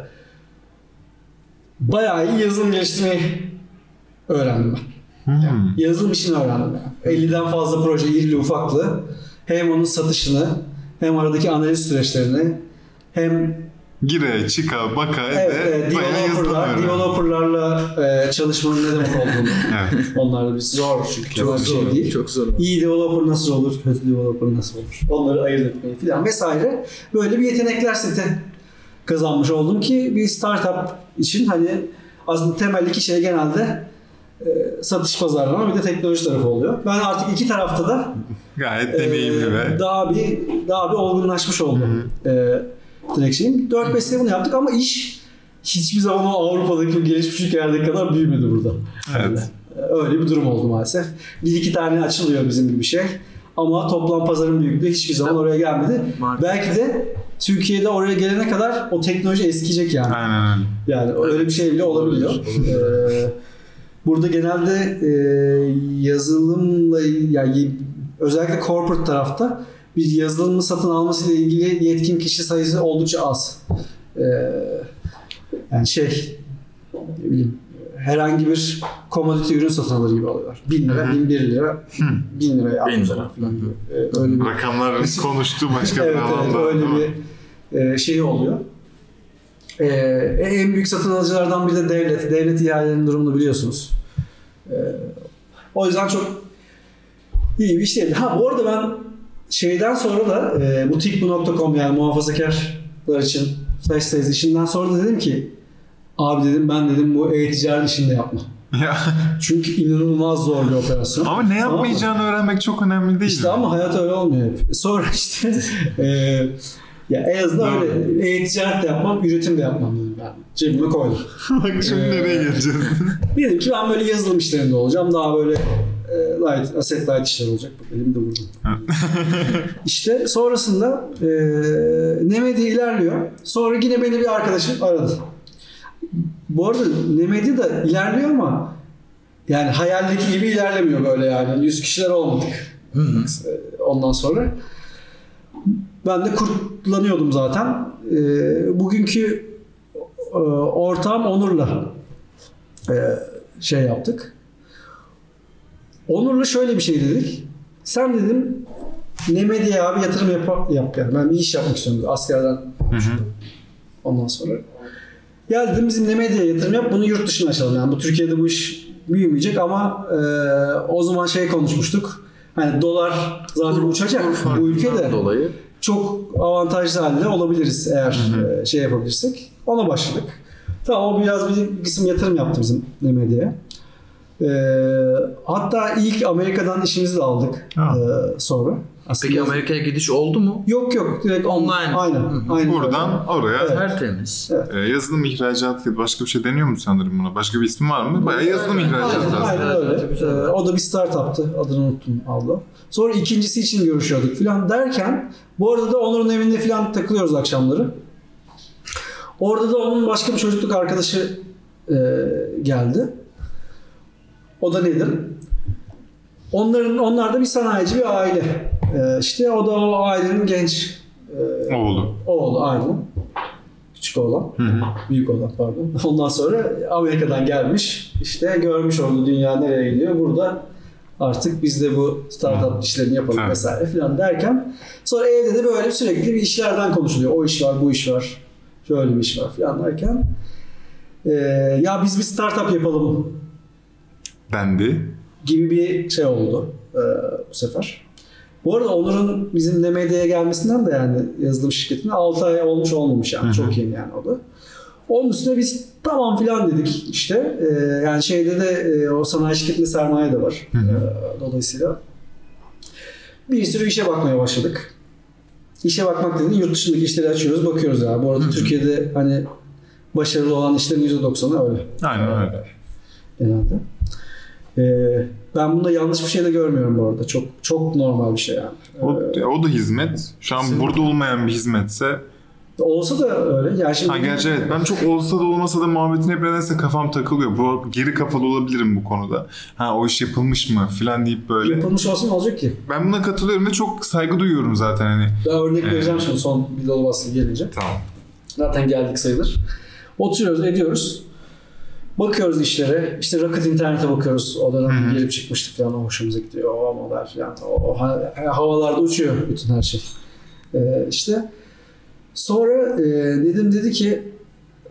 bayağı iyi yazılım geliştirmeyi öğrendim ben. Hmm. Yazılım işini öğrendim yani. 50'den fazla proje irili ufaklı. Hem onun satışını hem aradaki analiz süreçlerini hem Gire, çıka, baka, evet, ede, evet, yazılım developerlar, developerlarla e, çalışmanın ne demek olduğunu. Evet. Onlar bir zor çünkü Çok zor. şey değil. Çok zor. İyi developer nasıl olur, kötü developer nasıl olur? Onları ayırt etmeyi falan vesaire. Böyle bir yetenekler seti kazanmış oldum ki bir startup için hani aslında temel iki şey genelde e, satış pazarlama bir de teknoloji tarafı oluyor. Ben artık iki tarafta da Gayet e, deneyimli ve daha bir daha bir olgunlaşmış oldum. E, direkt şeyim. 4-5 sene bunu yaptık ama iş hiçbir zaman o Avrupa'daki gelişmiş ülkelerdeki kadar büyümedi burada. Evet. Öyle bir durum oldu maalesef. Bir iki tane açılıyor bizim gibi bir şey. Ama toplam pazarın büyüklüğü hiçbir zaman oraya gelmedi. Market. Belki de Türkiye'de oraya gelene kadar o teknoloji eskiyecek yani. aynen öyle. Yani öyle bir şey bile olabiliyor. Ee, burada genelde e, yazılımla yani özellikle corporate tarafta bir yazılımı satın almasıyla ilgili yetkin kişi sayısı oldukça az. Ee, yani şey ne bileyim herhangi bir commodity ürün satın alır gibi alıyorlar. 1000 lira, 1001 lira, 1000 liraya Bin lira. falan gibi. Ee, öyle bir Rakamlar konuştu başka bir evet, evet, alanda. öyle ama- bir e, şey oluyor. E, en büyük satın alıcılardan biri de devlet. Devlet ihalelerinin durumunu biliyorsunuz. E, o yüzden çok iyi bir değil. Ha bu arada ben şeyden sonra da e, bu tikbu.com yani muhafazakarlar için flash sales işinden sonra da dedim ki abi dedim ben dedim bu e-ticaret işini de yapma. Ya, Çünkü inanılmaz zor bir operasyon. ama ne yapmayacağını öğrenmek çok önemli değil İşte mi? ama hayat öyle olmuyor hep. Sonra işte e, ya en azından Doğru. öyle e-ticaret de yapmam, üretim de yapmam dedim ben. Cebime koydum. Bak şimdi Ee, nereye geleceğiz? Dedim ki ben böyle yazılım işlerinde olacağım. Daha böyle light, asset light işler olacak. Bak elimde vurdum. işte sonrasında e, Nemedi ilerliyor. Sonra yine beni bir arkadaşım aradı. Bu arada Nemedi de ilerliyor ama yani hayaldeki gibi ilerlemiyor böyle yani. 100 kişiler olmadık. E, Ondan sonra ben de kurtlanıyordum zaten. E, bugünkü e, ortağım Onur'la e, şey yaptık. Onur'la şöyle bir şey dedik. Sen dedim Nemedi'ye abi yatırım yap, yap yani. Ben bir iş yapmak istiyorum askerden. Hı hı. Ondan sonra. Ya dedim bizim Nemedi'ye yatırım yap bunu yurt dışına açalım yani. Bu Türkiye'de bu iş büyümeyecek ama e, o zaman şey konuşmuştuk. Hani dolar zaten uçacak bu ülkede dolayı. çok avantajlı halde olabiliriz eğer e, şey yapabilirsek. Ona başladık. Tamam o biraz bir kısım yatırım yaptı bizim Nemedi'ye. E, hatta ilk Amerika'dan işimizi de aldık Ha. e, sonra. Aslında Peki Amerika'ya gidiş oldu mu? Yok yok direkt Online. Aynen. Aynen Buradan oraya Evet. Tertemiz. e, yazılım ihracatı ya başka bir şey deniyor mu sanırım buna? Başka bir ismi var mı? Bayağı yazılım Aynen, ihracatı Aynen, aslında. aynen öyle. Evet, güzel. Ee, o da bir startuptı. Adını unuttum abla. Sonra ikincisi için görüşüyorduk falan derken bu arada da Onur'un evinde falan takılıyoruz akşamları. Orada da onun başka bir çocukluk arkadaşı e, geldi. O da nedir? Onların onlar da bir sanayici bir aile. E, işte o da o ailenin genç e, Oğlu. oğlu aynı. Küçük oğlan. Hı hı. Büyük olan pardon. Ondan sonra Amerika'dan gelmiş. İşte görmüş oldu dünya nereye gidiyor. Burada artık biz de bu startup işlerini yapalım Evet. vesaire falan derken sonra evde de böyle sürekli bir işlerden konuşuluyor. O iş var, bu iş var. Şöyle bir iş var falan derken eee, ya biz bir startup yapalım Dendi. gibi bir şey oldu eee, bu sefer. Bu arada Onur'un bizim Nemedya'ya gelmesinden de yani yazılım şirketine 6 ay olmuş olmamış yani. Çok yeni yani o da. Onun üstüne biz tamam filan dedik işte. Ee, yani şeyde de e, o sanayi şirketinde sermaye de var. Ee, dolayısıyla bir sürü işe bakmaya başladık. İşe bakmak dediğin yurt dışındaki işleri açıyoruz, bakıyoruz ya. Bu arada Türkiye'de hani başarılı olan işlerin %90'ı öyle Aynen öyle. genelde. Ee, ben bunda yanlış bir şey de görmüyorum bu arada. Çok çok normal bir şey yani. O, o da hizmet. Şu an burada olmayan bir hizmetse. Olsa da öyle. Yani şimdi Ha gerçi evet ben çok olsa da olmasa da muhabbetin hep nedense kafam takılıyor. Bu geri kafalı olabilirim bu konuda. Ha o iş yapılmış mı filan deyip böyle. yapılmış olsa ne olacak ki? Ben buna katılıyorum ve çok saygı duyuyorum zaten hani. Ben örnek vereceğim şimdi son bir dolu baskı gelince. Tamam. Zaten geldik sayılır. Oturuyoruz, ediyoruz. Bakıyoruz işlere. İşte Rocket internete bakıyoruz. O dönem girip çıkmıştık falan. O hoşumuza gidiyor. O model falan. O, o ha- havalarda uçuyor bütün her şey. Ee, işte sonra e, dedim dedi ki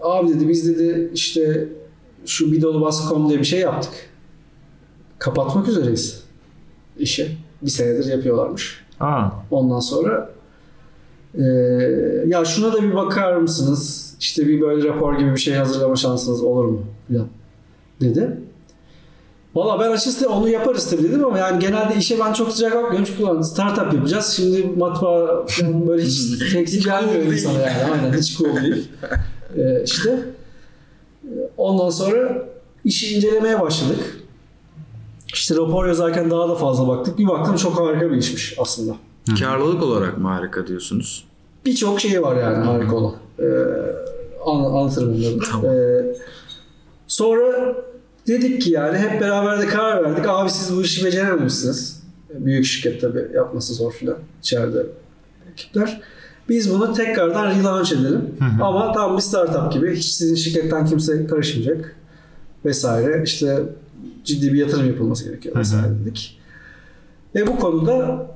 abi dedi biz dedi işte şu bidolubas.com diye bir şey yaptık. Kapatmak üzereyiz işi. Bir senedir yapıyorlarmış. Aa. Ondan sonra eee, ya şuna da bir bakar mısınız? İşte bir böyle rapor gibi bir şey hazırlama şansınız olur mu? Falan dedi. Valla ben açıkçası onu yaparız tabii dedim ama yani genelde işe ben çok sıcak bakmıyorum çünkü ulan startup yapacağız. Şimdi matbaa böyle hiç seksi gelmiyor insana yani. Aynen hiç cool değil. Eee işte ondan sonra işi incelemeye başladık. İşte rapor yazarken daha da fazla baktık. Bir baktım çok harika bir işmiş aslında. Karlılık olarak mı harika diyorsunuz? Birçok şeyi var yani harika olan. Ee, an- anlatırım onları. da. Ee, sonra dedik ki yani hep beraber de karar verdik. Abi siz bu işi becerememişsiniz. Büyük şirket tabii yapması zor filan. İçeride ekipler. Biz bunu tekrardan relaunch edelim. Ama tam bir startup gibi. Hiç sizin şirketten kimse karışmayacak. Vesaire. İşte ciddi bir yatırım yapılması gerekiyor vesaire dedik. Ve bu konuda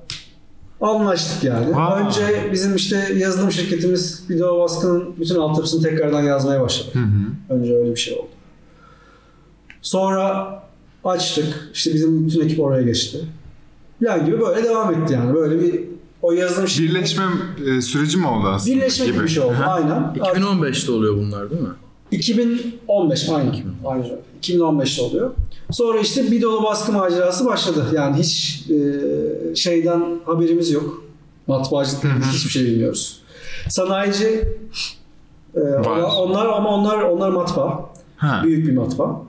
anlaştık yani. Aa. Önce bizim işte yazılım şirketimiz Video Baskı'nın bütün altyapısını tekrardan yazmaya başladı. Hı hı. Önce öyle bir şey oldu. Sonra açtık. İşte bizim bütün ekip oraya geçti. Yani gibi böyle devam etti yani. Böyle bir o yazılım şirketi Birleşme e, süreci mi oldu aslında? birleşme gibi bir şey oldu. Aha. Aynen. 2015'te oluyor bunlar değil mi? 2015 aynı. Aynı. öyle. 2015'te oluyor. Sonra işte bir dolu baskı macerası başladı. Yani hiç e, şeyden haberimiz yok. Matbaacılıktan hiçbir şey bilmiyoruz. Sanayici e, onlar, onlar ama onlar onlar matbaa. Ha. Büyük bir matbaa.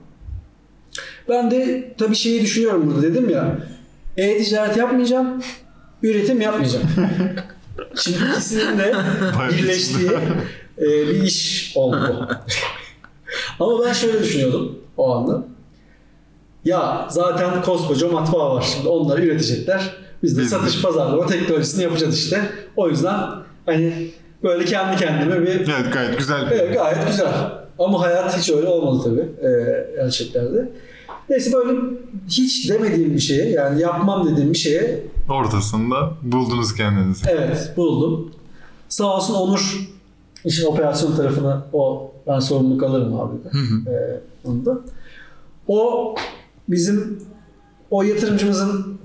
Ben de tabii şeyi düşünüyorum burada dedim ya. E-ticaret yapmayacağım. Üretim yapmayacağım. Şimdi ikisinin de birleştiği e, bir iş oldu. Ama ben şöyle düşünüyordum o anda. Ya zaten koskoca matbaa var şimdi onları üretecekler. Biz de Biz de. satış pazarlama teknolojisini yapacağız işte. O yüzden hani böyle kendi kendime bir Evet gayet güzel. Evet gayet güzel. Ama hayat hiç öyle olmadı tabii e, gerçeklerde. Neyse böyle hiç demediğim bir şeye yani yapmam dediğim bir şeye Ortasında buldunuz kendinizi. evet buldum. Sağ olsun Onur işin operasyon tarafına o ben sorumluluk alırım abi de. E, onu da. O bizim o yatırımcımızın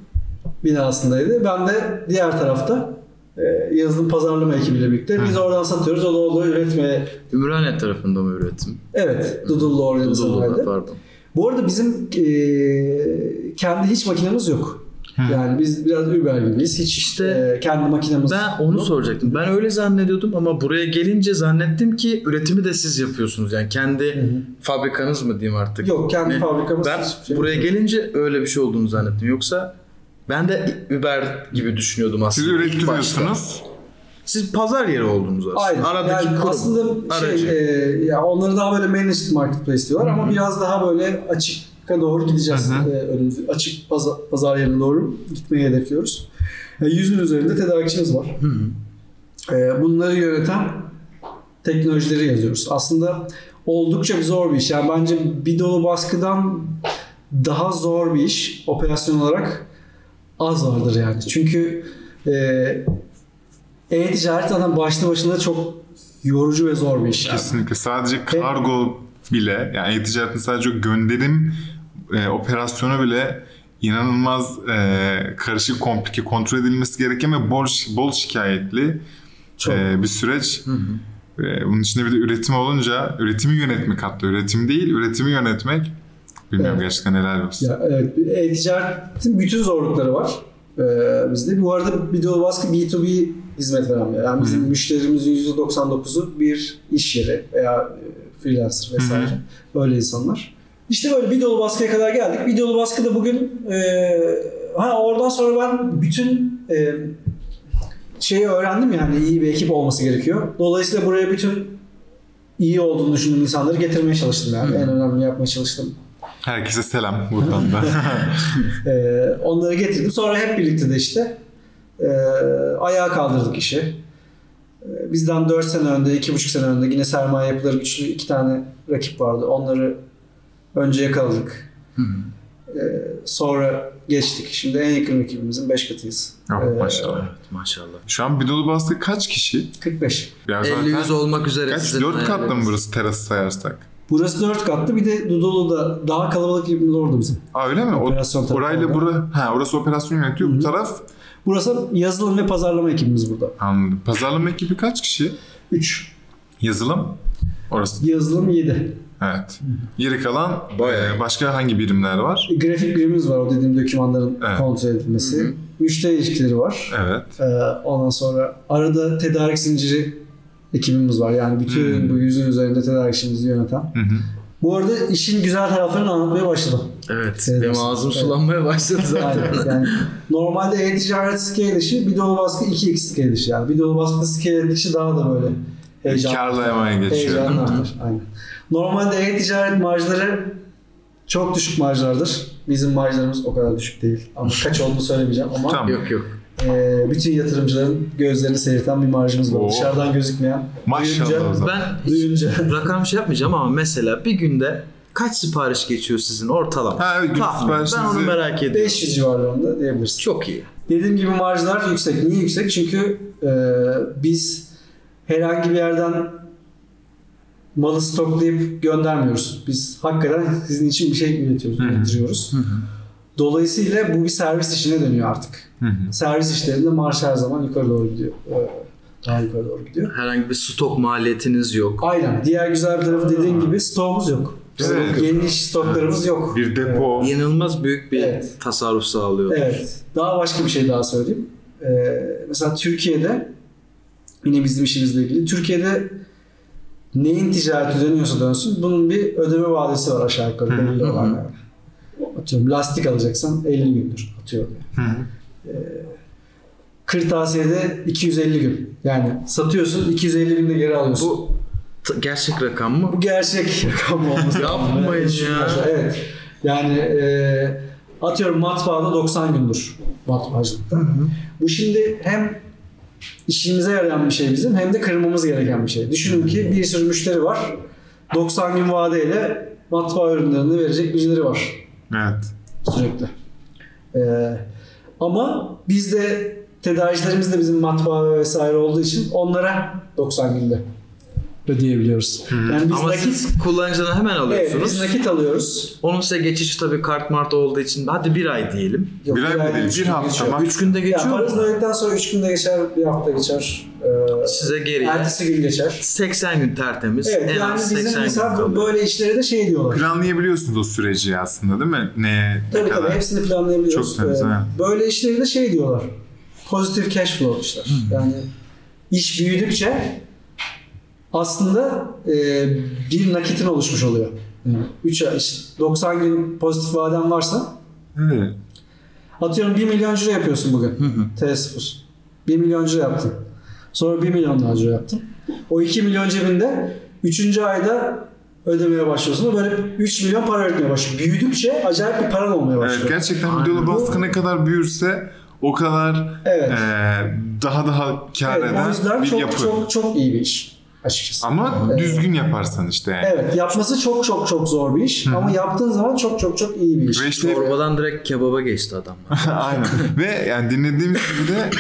binasındaydı. Ben de diğer tarafta e, yazılım pazarlama ekibiyle birlikte. Biz oradan satıyoruz. O da orada üretmeye Ümraniye tarafında mı üretim? Evet, Dudullu organizasyonlarda. Dudullu'da pardon. Bu arada bizim e, kendi hiç makinemiz yok. Yani biz biraz Uber gibiyiz. Hiç İşte e, kendi makinemiz Ben onu yok. soracaktım. Ben öyle zannediyordum ama buraya gelince zannettim ki üretimi de siz yapıyorsunuz. Yani kendi fabrikanız mı diyeyim artık. Yok kendi Ne? fabrikamız. Ben şey buraya yok. gelince öyle bir şey olduğunu zannettim. Yoksa ben de Uber gibi düşünüyordum aslında. Siz ürettiriyorsunuz. Siz pazar yeri oldunuz aslında. Aynen. Aradaki yani kurum. aslında aracı. şey, e, ya onları daha böyle managed marketplace diyorlar ama biraz daha böyle açıka doğru gideceğiz. Hı hı. E, önümüz, açık pazar, pazar yerine doğru gitmeyi hedefliyoruz. E, yüzün üzerinde tedarikçimiz var. E, bunları yöneten teknolojileri yazıyoruz. Aslında oldukça bir zor bir iş. Yani bence bir dolu baskıdan daha zor bir iş operasyon olarak az vardır yani. Çünkü e, e-ticaret zaten başlı başına çok yorucu ve zor bir iş. Yani. Kesinlikle. Sadece kargo bile yani e-ticaretin sadece o gönderim e, operasyonu bile inanılmaz e, karışık, komplike, kontrol edilmesi gereken ve bol, bol şikayetli Çok. e, bir süreç. E, bunun içinde bir de üretim olunca üretimi yönetmek hatta üretim değil, üretimi yönetmek bilmiyorum Evet. gerçekten helal olsun. Ya, evet, e-ticaretin bütün zorlukları var ee, bizde. Bu arada Bidol Baskı B2B hizmet veren bir yer. Yani bizim müşterimizin %99'u bir iş yeri veya e, freelancer vesaire. Öyle insanlar. İşte böyle bir dolu baskıya kadar geldik. Bir dolu baskıda bugün e, ha oradan sonra ben bütün e, şeyi öğrendim yani iyi bir ekip olması gerekiyor. Dolayısıyla buraya bütün iyi olduğunu düşündüğüm insanları getirmeye çalıştım yani. En önemli yapmaya çalıştım. Herkese selam buradan da. Ee, onları getirdim. Sonra hep birlikte de işte e, ayağa kaldırdık işi. Ee, bizden 4 sene önde, 2,5 sene önde yine sermaye yapıları güçlü iki tane rakip vardı. Onları önce yakaladık. Ee, sonra geçtik. Şimdi en yakın rakibimizin 5 katıyız. Oh, Ee, maşallah. Evet maşallah. Şu an bir dolu bastı kaç kişi? 45. Ya 50-100 olmak üzere Kaç? sizin 4 katlı mı burası terası sayarsak? Burası 4 katlı. Bir de Dudullu'da daha kalabalık ekibimiz orada bizim. Aa öyle mi? O, Operasyon tarafı orayla bura, ha orası operasyon yönetiyor. Bu taraf Burası yazılım ve pazarlama ekibimiz burada. anladım. Pazarlama ekibi kaç kişi? 3. Yazılım? Orası. Yazılım 7. Evet. Geri kalan Bayağı. e, başka hangi birimler var? Grafik birimimiz var o dediğim dokümanların Evet. kontrol edilmesi. Müşteri ilişkileri var. Evet. Ee, ondan sonra arada tedarik zinciri ekibimiz var. Yani bütün Hmm. bu yüzün üzerinde tedarik zincirimizi yöneten. Hı hı. Bu arada işin güzel taraflarını anlatmaya başladım. Evet. Evet. Benim ağzım Evet. sulanmaya başladı zaten. Aynen. yani normalde e-ticaret scale işi bir dolu baskı 2x scale işi. Yani bir dolu baskı scale işi daha da böyle heyecan. Karlayamaya geçiyor. Heyecanlı artar. Aynen. Normalde e-ticaret marjları çok düşük marjlardır. Bizim marjlarımız o kadar düşük değil. Ama kaç olduğunu söylemeyeceğim ama Tamam. yok yok. E, bütün yatırımcıların gözlerini seyirten bir marjımız var. Oo. Dışarıdan gözükmeyen. Maşallah Duyunca-. Ben Duyunca. rakam şey yapmayacağım ama mesela bir günde kaç sipariş geçiyor sizin ortalama? Ha evet Tahmin. Ben onu siparişinizi merak ediyorum. 500 civarlarında diyebiliriz. Çok iyi. Dediğim gibi marjlar yüksek. Niye yüksek? Çünkü e, biz herhangi bir yerden malı stoklayıp göndermiyoruz. Biz hakikaten sizin için bir şey üretiyoruz, Hı hı. Dolayısıyla bu bir servis işine dönüyor artık. Hı hı. Servis işlerinde marj her zaman yukarı doğru gidiyor. Ee, Daha yukarı doğru gidiyor. Herhangi bir stok maliyetiniz yok. Aynen. Diğer güzel bir tarafı dediğin gibi stoğumuz yok. Evet. Geniş stoklarımız yok. Bir depo. İnanılmaz büyük bir Evet. tasarruf sağlıyor. Evet. Daha başka bir şey daha söyleyeyim. Ee, mesela Türkiye'de yine bizim işimizle ilgili. Türkiye'de neyin ticareti dönüyorsa dönsün bunun bir ödeme vadesi var aşağı yukarı belli olan. Atıyorum lastik alacaksan 50 gündür atıyorum. Hı hı. Kırtasiyede 250 gün. Yani satıyorsun 250 günde geri alıyorsun. Bu, Bu t- gerçek rakam mı? gerçek rakam olması. Yapmayın ya. Evet. Yani e, atıyorum matbaada 90 gündür matbaacılıkta. Bu şimdi hem işimize yarayan bir şey bizim hem de kırmamız gereken bir şey. Düşünün ki bir sürü müşteri var. 90 gün vadeyle matbaa ürünlerini verecek birileri var Evet. sürekli. Ee, ama biz de tedarikçilerimiz de bizim matbaa ve vesaire olduğu için onlara 90 günde ödeyebiliyoruz. Yani biz Ama nakit siz kullanıcıdan hemen Evet, alıyorsunuz. biz nakit alıyoruz. Onun size geçiş tabii kart mart olduğu için hadi bir ay diyelim. Yok, Bir ay mı değil, üç bir gün hafta geçiyor. Üç günde Ya geçiyor paranızı mu? ödedikten sonra 3 günde geçer, bir hafta geçer. Ee, Size geriye. ertesi gün geçer. 80 gün tertemiz. Evet en yani az bizim 80 gün mesela kalıyor. böyle işlere de şey diyorlar. Planlayabiliyorsunuz o süreci aslında değil mi? Ne, ne Tabii kadar? tabii hepsini planlayabiliyoruz. Çok temiz, Ee, evet. Böyle işleri de şey diyorlar. Pozitif cash flow işler. Yani iş büyüdükçe aslında e, bir nakitin oluşmuş oluyor. Yani 3 ay, işte 90 gün pozitif vaden varsa Evet. atıyorum 1 milyon ciro yapıyorsun bugün. T0. 1 milyon ciro yaptın. Sonra 1 milyon daha ciro yaptın. O 2 milyon cebinde 3. ayda ödemeye başlıyorsun. Böyle 3 milyon para ödemeye başlıyor. Büyüdükçe acayip bir paran olmaya başlıyor. Evet gerçekten videolu baskı ne kadar büyürse o kadar Evet. e, daha daha kar Evet, eden yüzden bir çok yapı. çok çok iyi bir iş açıkçası. Ama Evet. düzgün yaparsan işte yani. Evet, yapması çok çok çok zor bir iş ama yaptığın zaman çok çok çok iyi bir iş. Ve işte Çorbadan direkt kebaba geçti adamlar. Aynen. Ve yani dinlediğimiz gibi de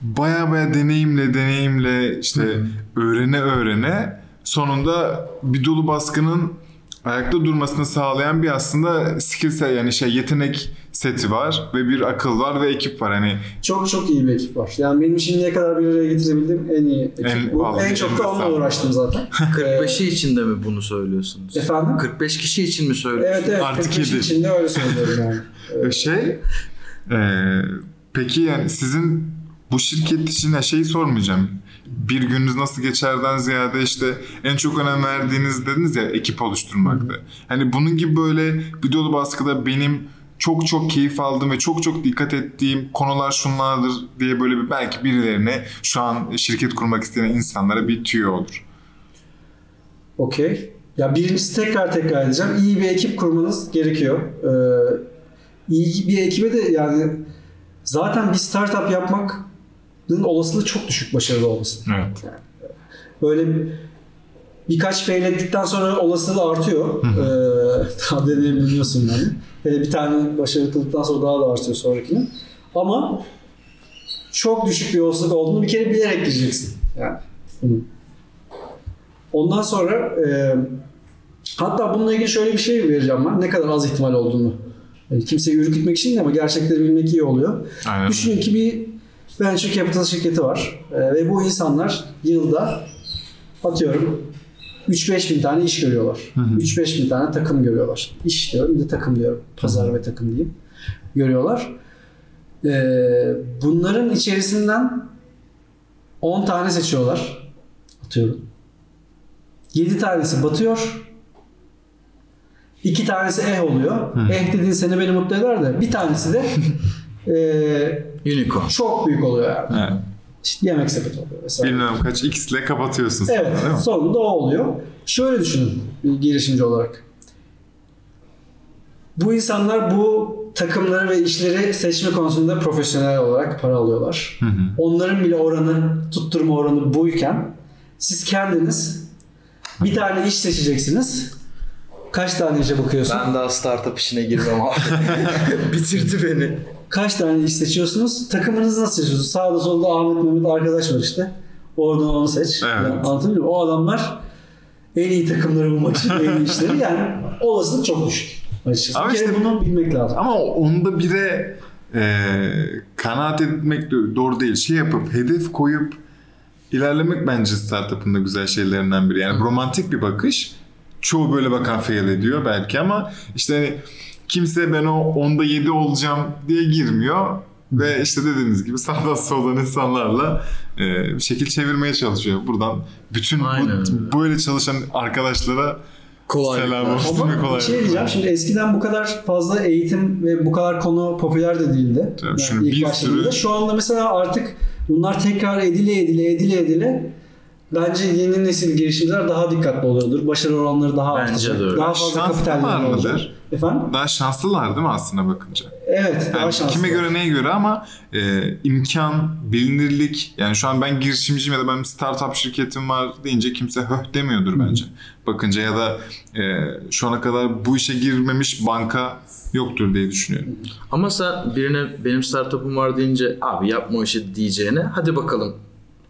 baya baya deneyimle deneyimle işte öğrene öğrene sonunda bir dolu baskının ayakta durmasını sağlayan bir aslında skill set yani şey yetenek seti var ve bir akıl var ve ekip var. Hani Çok çok iyi bir ekip var. Yani benim şimdiye kadar bir araya getirebildiğim en iyi ekip. En- bu. vallahi en çok da onunla uğraştım zaten. 45'i için de mi bunu söylüyorsunuz? Efendim? 45 kişi için mi söylüyorsunuz? Evet evet. Artık 45 yedi. içinde öyle söylüyorum yani. Ee, şey e, peki yani sizin bu şirket için şeyi sormayacağım. Bir gününüz nasıl geçerden ziyade işte en çok önem verdiğiniz dediniz ya ekip oluşturmakta. Hani bunun gibi böyle videolu baskıda benim çok çok keyif aldığım ve çok çok dikkat ettiğim konular şunlardır diye böyle bir belki birilerine şu an şirket kurmak isteyen insanlara bir tüyo olur. Okey. Ya birincisi tekrar tekrar edeceğim. İyi bir ekip kurmanız gerekiyor. Ee, iyi bir ekibe de yani zaten bir startup yapmanın olasılığı çok düşük başarılı olması. Evet. Böyle birkaç fail ettikten sonra olasılığı artıyor. Ee, daha deneyebiliyorsun yani. Hele bir tane başarılı kıldıktan sonra daha da artıyor sonrakini. Ama çok düşük bir olasılık olduğunu bir kere bilerek gireceksin. Yani. Ondan sonra e, hatta bununla ilgili şöyle bir şey vereceğim ben. Ne kadar az ihtimal olduğunu. Yani kimseyi ürkütmek için değil ama gerçekleri bilmek iyi oluyor. Aynen. Düşünün ki bir venture capital şirketi var Ee, ve bu insanlar yılda atıyorum 3-5 bin tane iş görüyorlar. 3-5 bin tane takım görüyorlar. İş diyorum bir de takım diyorum. Pazar ve takım diyeyim. Görüyorlar. Ee, bunların içerisinden 10 tane seçiyorlar. Atıyorum. 7 tanesi batıyor. 2 tanesi eh oluyor. Eh dediğin seni beni mutlu eder de bir tanesi de eee Unicorn. çok büyük oluyor yani. Evet. İşte yemek sepeti oluyor mesela. Bilmem kaç x ile kapatıyorsun sonra, Evet, değil mi? sonunda o oluyor. Şöyle düşünün bir girişimci olarak. Bu insanlar bu takımları ve işleri seçme konusunda profesyonel olarak para alıyorlar. Onların bile oranı, tutturma oranı buyken siz kendiniz bir tane iş seçeceksiniz. Kaç tane işe bakıyorsun? Ben daha startup işine girmem abi. Bitirdi beni. Kaç tane iş seçiyorsunuz? Takımınızı nasıl seçiyorsunuz? Sağda solda Ahmet Mehmet arkadaş var işte. Oradan onu seç. Evet. Yani anlatabiliyor muyum? O adamlar en iyi takımları bulmak için en iyi işleri yani olasılık çok düşük. Açıkçası. Ama işte- bunu bilmek lazım. Ama onda bire e, kanaat etmek doğru değil. Şey yapıp hedef koyup ilerlemek bence startup'ın da güzel şeylerinden biri. Yani romantik bir bakış. Çoğu böyle bakan fail ediyor belki ama işte hani kimse ben o onda 7 olacağım diye girmiyor. Ve işte dediğiniz gibi sağdan soldan insanlarla e, şekil çevirmeye çalışıyor. Buradan bütün Aynen bu, böyle çalışan arkadaşlara Kolay. selam olsun Ama kolay. bir şey diyeceğim. Şimdi eskiden bu kadar fazla eğitim ve bu kadar konu popüler de değildi. Tabii, şimdi ilk bir başladığında. sürü- Şu anda mesela artık bunlar tekrar edile edile edile edile bence yeni nesil girişimciler daha dikkatli oluyordur. Başarı oranları daha Bence artacak. de öyle. Daha fazla kapitalleri mıdır? Efendim? Daha şanslılar değil mi aslında bakınca? Evet, daha Yani şanslı. kime göre neye göre ama e, imkan, bilinirlik yani şu an ben girişimciyim ya da benim startup şirketim var deyince kimse höh demiyordur bence. Bakınca ya da e, şu ana kadar bu işe girmemiş banka yoktur diye düşünüyorum. Ama sen birine benim startup'um var deyince abi yapma o işi diyeceğine hadi bakalım.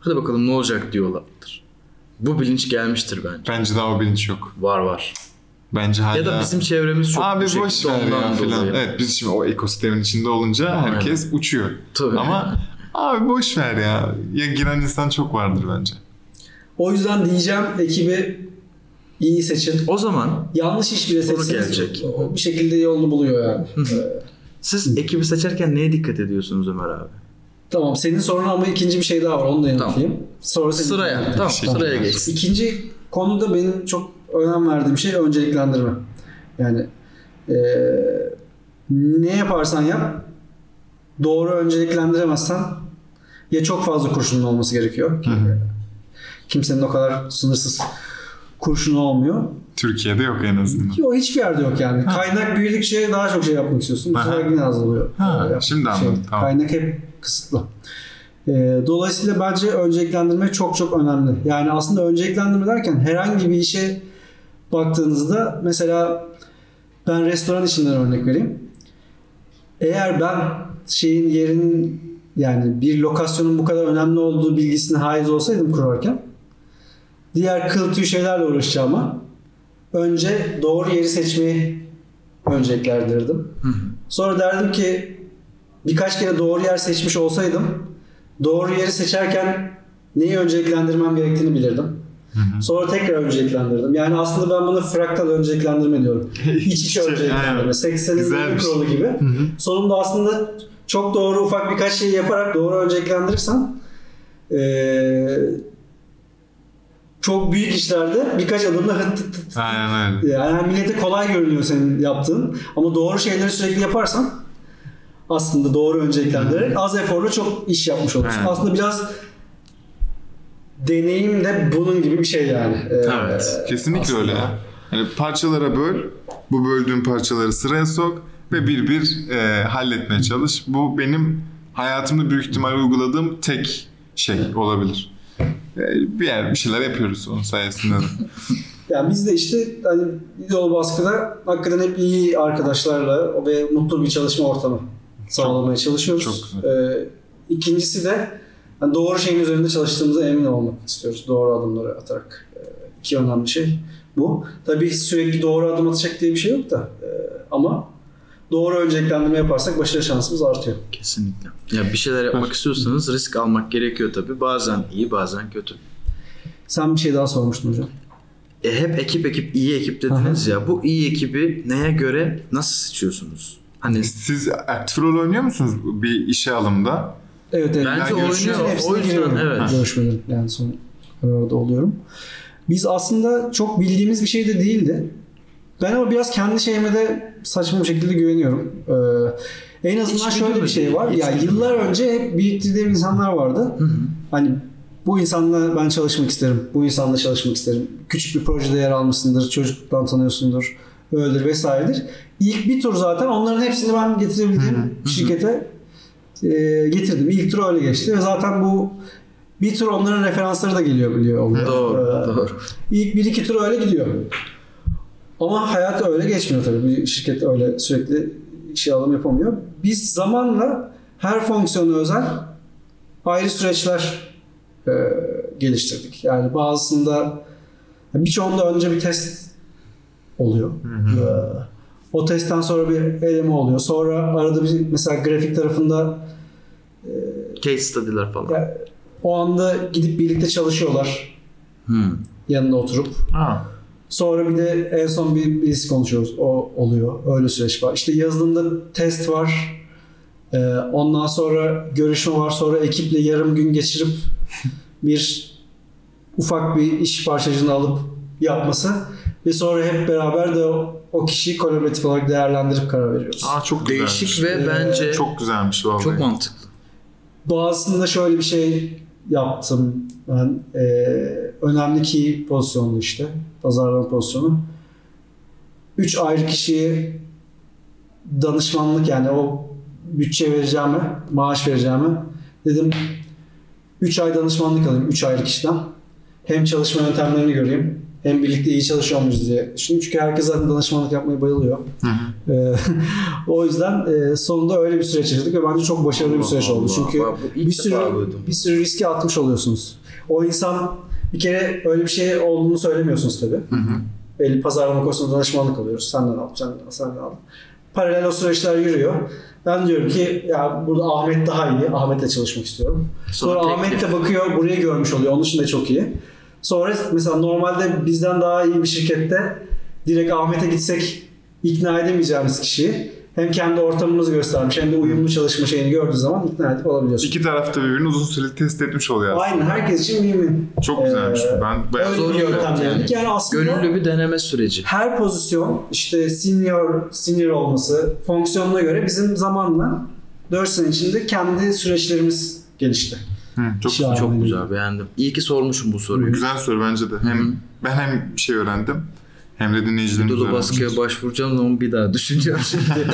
Hadi bakalım ne olacak diyorlardır. Bu bilinç gelmiştir bence. Bence daha o bilinç yok. Var var. Bence hala... Ya da bizim çevremiz çok Abi bu boş ver ya filan. dolayı. Evet biz şimdi o ekosistemin içinde olunca Aynen. herkes uçuyor. Tabii. Ama abi boş ver ya. Ya giren insan çok vardır bence. O yüzden diyeceğim ekibi iyi seçin. O zaman Yanlış iş bile seçseniz gelecek. o bir şekilde yolunu buluyor yani. Siz ekibi seçerken neye dikkat ediyorsunuz Ömer abi? Tamam senin sorun ama ikinci bir şey daha var onu da yanıtlayayım. Sonra senin- Sıraya. Tamam Teşekkürler. sıraya geçsin. İkinci konuda benim çok önem verdiğim şey önceliklendirme. Yani eee, ne yaparsan yap doğru önceliklendiremezsen ya çok fazla kurşunun olması gerekiyor. ki Kimsenin o kadar sınırsız kurşunu olmuyor. Türkiye'de yok en azından. Yok hiçbir yerde yok yani. Kaynak büyüdükçe daha çok şey yapmak istiyorsun. Bu sefer yine azalıyor. Ha, Ee, yaptığın şimdi anladım, tamam. Kaynak hep kısıtlı. Ee, dolayısıyla bence önceliklendirme çok çok önemli. Yani aslında önceliklendirme derken herhangi bir işe baktığınızda mesela ben restoran işinden örnek vereyim. Eğer ben şeyin yerin yani bir lokasyonun bu kadar önemli olduğu bilgisine haiz olsaydım kurarken diğer kıl tüy şeylerle uğraşacağıma önce doğru yeri seçmeyi önceliklendirdim. Sonra derdim ki birkaç kere doğru yer seçmiş olsaydım doğru yeri seçerken neyi önceliklendirmem gerektiğini bilirdim. Sonra tekrar önceliklendirdim. Yani aslında ben bunu fraktal önceliklendirme diyorum. İç içe İç içe, önceliklendirme. aynen. 80'in Güzelmiş. kuralı gibi. Sonunda aslında çok doğru ufak birkaç şey yaparak doğru önceliklendirirsen eee çok büyük işlerde birkaç adımda hıt hıt hıt Aynen öyle. yani millete kolay görünüyor senin yaptığın ama doğru şeyleri sürekli yaparsan aslında doğru önceliklendirerek az eforla çok iş yapmış olursun. Evet. Aslında biraz deneyim de bunun gibi bir şey yani. Ee, Evet, Kesinlikle aslında. öyle. Yani parçalara böl, bu böldüğün parçaları sıraya sok ve bir bir e, halletmeye çalış. Bu benim hayatımda büyük ihtimal uyguladığım tek şey olabilir. E, bir yer bir şeyler yapıyoruz onun sayesinde. de. Yani biz de işte hani yol baskıda hakikaten hep iyi arkadaşlarla ve mutlu bir çalışma ortamı sağlamaya çalışıyoruz. çok Ee, ikincisi de hani doğru şeyin üzerinde çalıştığımıza emin olmak istiyoruz. Doğru adımları atarak. Ee, iki önemli şey bu. Tabii sürekli doğru adım atacak diye bir şey yok da. Ee, ama doğru önceliklendirme yaparsak başarı şansımız artıyor. Kesinlikle. Ya bir şeyler yapmak istiyorsanız risk almak gerekiyor tabii. Bazen iyi, bazen kötü. Sen bir şey daha sormuştun hocam. E hep ekip ekip iyi ekip dediniz ya. Bu iyi ekibi neye göre nasıl seçiyorsunuz? Hani Siz aktif rol oynuyor musunuz bir işe alımda? Evet evet. Bence Ben oynuyor. O yüzden evet. Görüşmelerin yani son arada oluyorum. Biz aslında çok bildiğimiz bir şey de değildi. Ben ama biraz kendi şeyime de saçma bir şekilde güveniyorum. Ee, en azından İçgüdü şöyle bir şey var. Ya İçgüdü. yıllar önce hep biriktirdiğim insanlar vardı. Hani bu insanla ben çalışmak isterim. Bu insanla çalışmak isterim. Küçük bir projede yer almışsındır. Çocukluktan tanıyorsundur. Öyledir vesairedir. İlk bir tur zaten onların hepsini ben getirebildiğim şirkete e, getirdim. İlk tur öyle geçti ve zaten bu bir tur onların referansları da geliyor biliyor oluyor. doğru, Ee, doğru. İlk bir iki tur öyle gidiyor. Ama hayat öyle geçmiyor tabii. Bir şirket öyle sürekli işe alım yapamıyor. Biz zamanla her fonksiyona özel ayrı süreçler e, geliştirdik. Yani bazısında birçoğunda önce bir test oluyor. E, o testten sonra bir eleme oluyor. Sonra arada bir mesela grafik tarafında Case study'ler falan. ya, o anda gidip birlikte çalışıyorlar Hmm. yanında oturup. Ha. Sonra bir de en son bir birisi konuşuyoruz. O oluyor. Öyle süreç var. İşte yazılımda test var. Ee, ondan sonra görüşme var. Sonra ekiple yarım gün geçirip bir ufak bir iş parçacığını alıp yapması ve sonra hep beraber de o, kişiyi kolaboratif olarak değerlendirip karar veriyoruz. Aa, çok güzelmiş. Değişik ve Ee, bence çok, Çok güzelmiş vallahi. mantıklı. Doğasında şöyle bir şey yaptım ben. Ee, önemli ki pozisyondu işte. Pazarlama pozisyonu. Üç ayrı kişiye danışmanlık yani o bütçe vereceğime, maaş vereceğime dedim 3 ay danışmanlık alayım 3 ayrı kişiden. Hem çalışma yöntemlerini göreyim hem birlikte iyi çalışıyor muyuz diye. Şimdi çünkü herkes zaten danışmanlık yapmayı bayılıyor. Ee, o yüzden e, sonunda öyle bir süreç yaşadık ve bence çok başarılı bir süreç oldu. Allah Çünkü Allah. Bir sürü bir sürü riske atmış oluyorsunuz. O insan bir kere öyle bir şey olduğunu söylemiyorsunuz tabii. Belli pazarlama konusunda danışmanlık alıyoruz. Senden al, senden al, senden al. Paralel o süreçler yürüyor. Ben diyorum ki ya burada Ahmet daha iyi. Ahmet'le çalışmak istiyorum. Sonra, Sonra Ahmet de bakıyor burayı görmüş oluyor. Onun için de çok iyi. Sonra mesela normalde bizden daha iyi bir şirkette direkt Ahmet'e gitsek ikna edemeyeceğimiz kişiyi hem kendi ortamımızı göstermiş hem de uyumlu çalışma şeyini gördüğü zaman ikna edip alabiliyorsun. İki tarafta birbirini uzun süreli test etmiş oluyor aslında. Aynen herkes için win-win. Çok güzelmiş. Ee, ben bayağı Zor bir yöntem yani. Yani aslında Gönüllü bir deneme süreci. her pozisyon işte senior senior olması fonksiyonuna göre bizim zamanla 4 sene içinde kendi süreçlerimiz gelişti. Hı, çok Şahane. Çok güzel beğendim. İyi ki sormuşum bu soruyu. güzel soru bence de. Hem ben hem bir şey öğrendim hem de dinleyicilerimiz Dodo baskıya başvuracağım zaman bir daha düşüneceğim şimdi.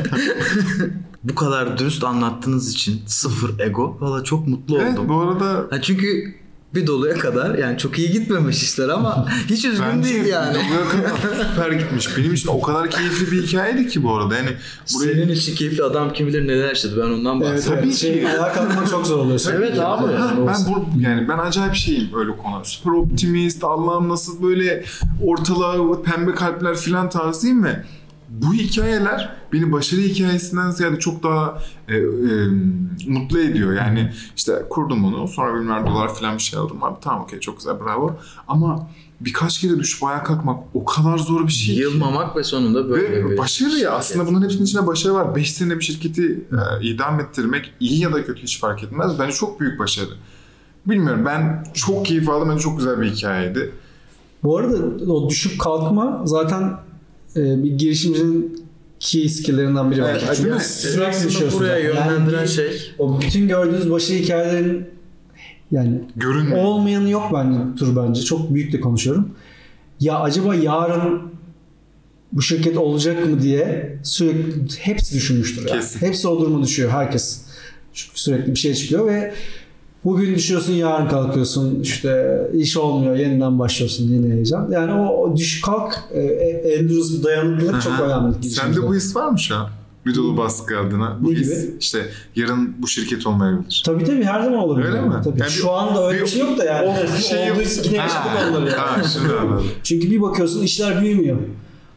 bu kadar dürüst anlattığınız için sıfır ego. Valla çok mutlu Evet oldum. bu arada Ha çünkü bir doluya kadar yani çok iyi gitmemiş işler ama hiç üzgün değil yani. Buraya kadar süper gitmiş. Benim için o kadar keyifli bir hikayeydi ki bu arada. Yani buraya Senin için keyifli adam kim bilir neler yaşadı ben ondan Evet, bahsediyorum. evet. Şey, ayağa kalkmak çok zor oluyor. Evet abi. Ha, ben bu, yani ben acayip şeyim öyle konu. Süper optimist, Allah'ım nasıl böyle ortalığa pembe kalpler filan tarzıyım ve bu hikayeler beni başarı hikayesinden ziyade çok daha e, e, mutlu ediyor. Yani işte kurdum bunu sonra bilmem dolar filan bir şey aldım. Abi tamam okey çok güzel bravo. Ama birkaç kere düşüp ayağa kalkmak o kadar zor bir şey ki. Yılmamak ve sonunda böyle Ve bir başarı ya şirket. aslında bunların hepsinin içinde başarı var. 5 sene bir şirketi e, idam ettirmek iyi ya da kötü hiç fark etmez. Bence çok büyük başarı. Bilmiyorum ben çok keyif aldım. Bence çok güzel bir hikayeydi. Bu arada o düşüp kalkma zaten e, bir girişimcinin key skill'lerinden biri Evet, bence. değil mi? Sürekli düşüyorsun. buraya yönlendiren bir- şey O bütün gördüğünüz başarı hikayelerin yani Görünmüyor. olmayanı yok bence tur bence. Çok büyük de konuşuyorum. Ya acaba yarın bu şirket olacak mı diye sürekli hepsi düşünmüştür. Yani. Kesin. Hepsi o duruma düşüyor herkes. Çünkü sürekli bir şey çıkıyor ve bugün düşüyorsun yarın kalkıyorsun işte iş olmuyor yeniden başlıyorsun yine heyecan. Yani o, düş kalk e, e, endurance dayanıklılık çok önemli. Sende bu his var mı şu an? Bir dolu baskı adına. Bu Ne his gibi? işte yarın bu şirket olmayabilir. Tabii tabii her zaman olabilir. Öyle mi? Tabii. Yani Şu anda öyle bir- bir şey yok da yani. O şey Olduğu yine yaşadık onları yani. Ha, şimdi anladım. Çünkü bir bakıyorsun işler büyümüyor.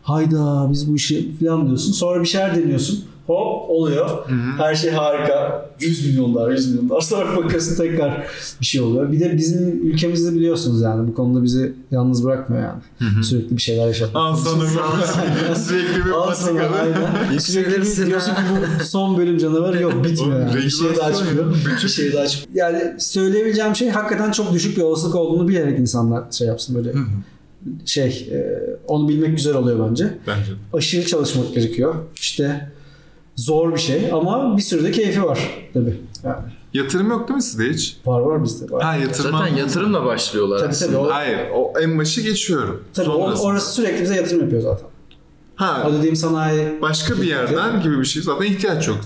Hayda biz bu işi falan diyorsun. Sonra bir şeyler deniyorsun. Hop oluyor. Her şey harika. 100 milyonlar, 100 milyonlar. Sonra bakıyorsun tekrar bir şey oluyor. Bir de bizim ülkemizde biliyorsunuz yani bu konuda bizi yalnız bırakmıyor yani. Sürekli bir şeyler yaşatmak. Al sana bir- sürekli bir Al sana patika. aynen. Sürekli bir diyorsun ki bu son bölüm canavarı yok bitmiyor yani. Bir şey daha çıkıyor. Bir şey daha çıkıyor. Yani söyleyebileceğim şey hakikaten çok düşük bir olasılık olduğunu bilerek insanlar şey yapsın böyle. Şey e, onu bilmek güzel oluyor bence. Bence. Aşırı çalışmak gerekiyor. İşte zor bir şey ama bir sürü de keyfi var tabii. Yani Yatırım yok değil mi sizde hiç? var var bizde var. Ha yatırım. zaten yatırımla başlıyorlar Tabii aslında. tabii. O, Hayır o en başı geçiyorum. tabii o- orası sürekli bize yatırım yapıyor zaten. Ha O dediğim sanayi başka bir yerden gibi bir şey zaten ihtiyaç yok.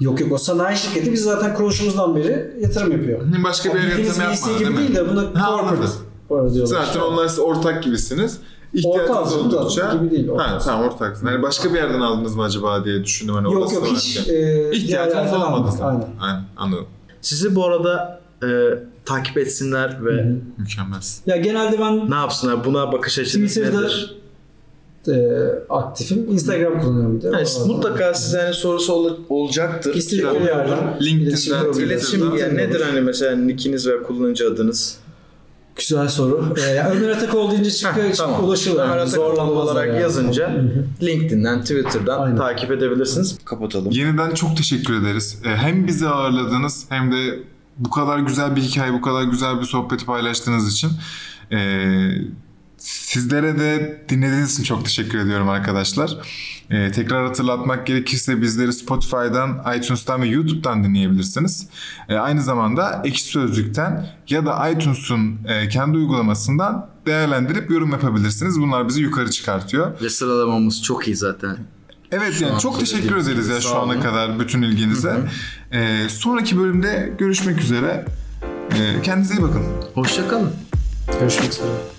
yok yok o sanayi şirketi biz zaten kuruluşumuzdan beri yatırım yapıyor. Başka bir yere yatırım yapmadı gibi değil mi? değil de buna Ha, corporate. Zaten onlar size ortak gibisiniz. İhtiyacınız oldukça. gibi değil, Ha, ortağız. tamam ortaksın. Yani başka bir yerden aldınız mı acaba diye düşündüm. Hani Yok orası yok hiç e, İhtiyacınız olmadı. Aynen. Aynen anladım. Sizi bu arada e, takip etsinler ve Mükemmelsin. Ya genelde ben ne yapsınlar buna bakış açınız Twitter'da nedir? e, aktifim. Instagram kullanıyorum bir de. Yani mutlaka size hani sorusu ol- olacaktır. İstedikleri yerden LinkedIn'den, iletişim. İletişim yani nedir hani mesela nickiniz ve kullanıcı adınız? Güzel soru. Ee, Ömer Atakoğlu deyince çıkıyor, tamam. ulaşılır. Ömer Yani. Atakoğlu olarak yani. yazınca. LinkedIn'den, Twitter'dan Aynen. takip edebilirsiniz. Kapatalım. Yeniden çok teşekkür ederiz. Ee, Hem bizi ağırladınız hem de bu kadar güzel bir hikaye, bu kadar güzel bir sohbeti paylaştığınız için. Ee, Sizlere de dinlediğiniz için çok teşekkür ediyorum arkadaşlar. Ee, tekrar hatırlatmak gerekirse bizleri Spotify'dan, iTunes'tan ve YouTube'dan dinleyebilirsiniz. Ee, aynı zamanda Ekşi Sözlük'ten ya da iTunes'un e, kendi uygulamasından değerlendirip yorum yapabilirsiniz. Bunlar bizi yukarı çıkartıyor. Ve sıralamamız çok iyi zaten. Evet Şu yani an çok teşekkür ederiz ya şu ana kadar bütün ilginize. Ee, sonraki bölümde görüşmek üzere. Ee, kendinize iyi bakın. Hoşçakalın. Görüşmek üzere.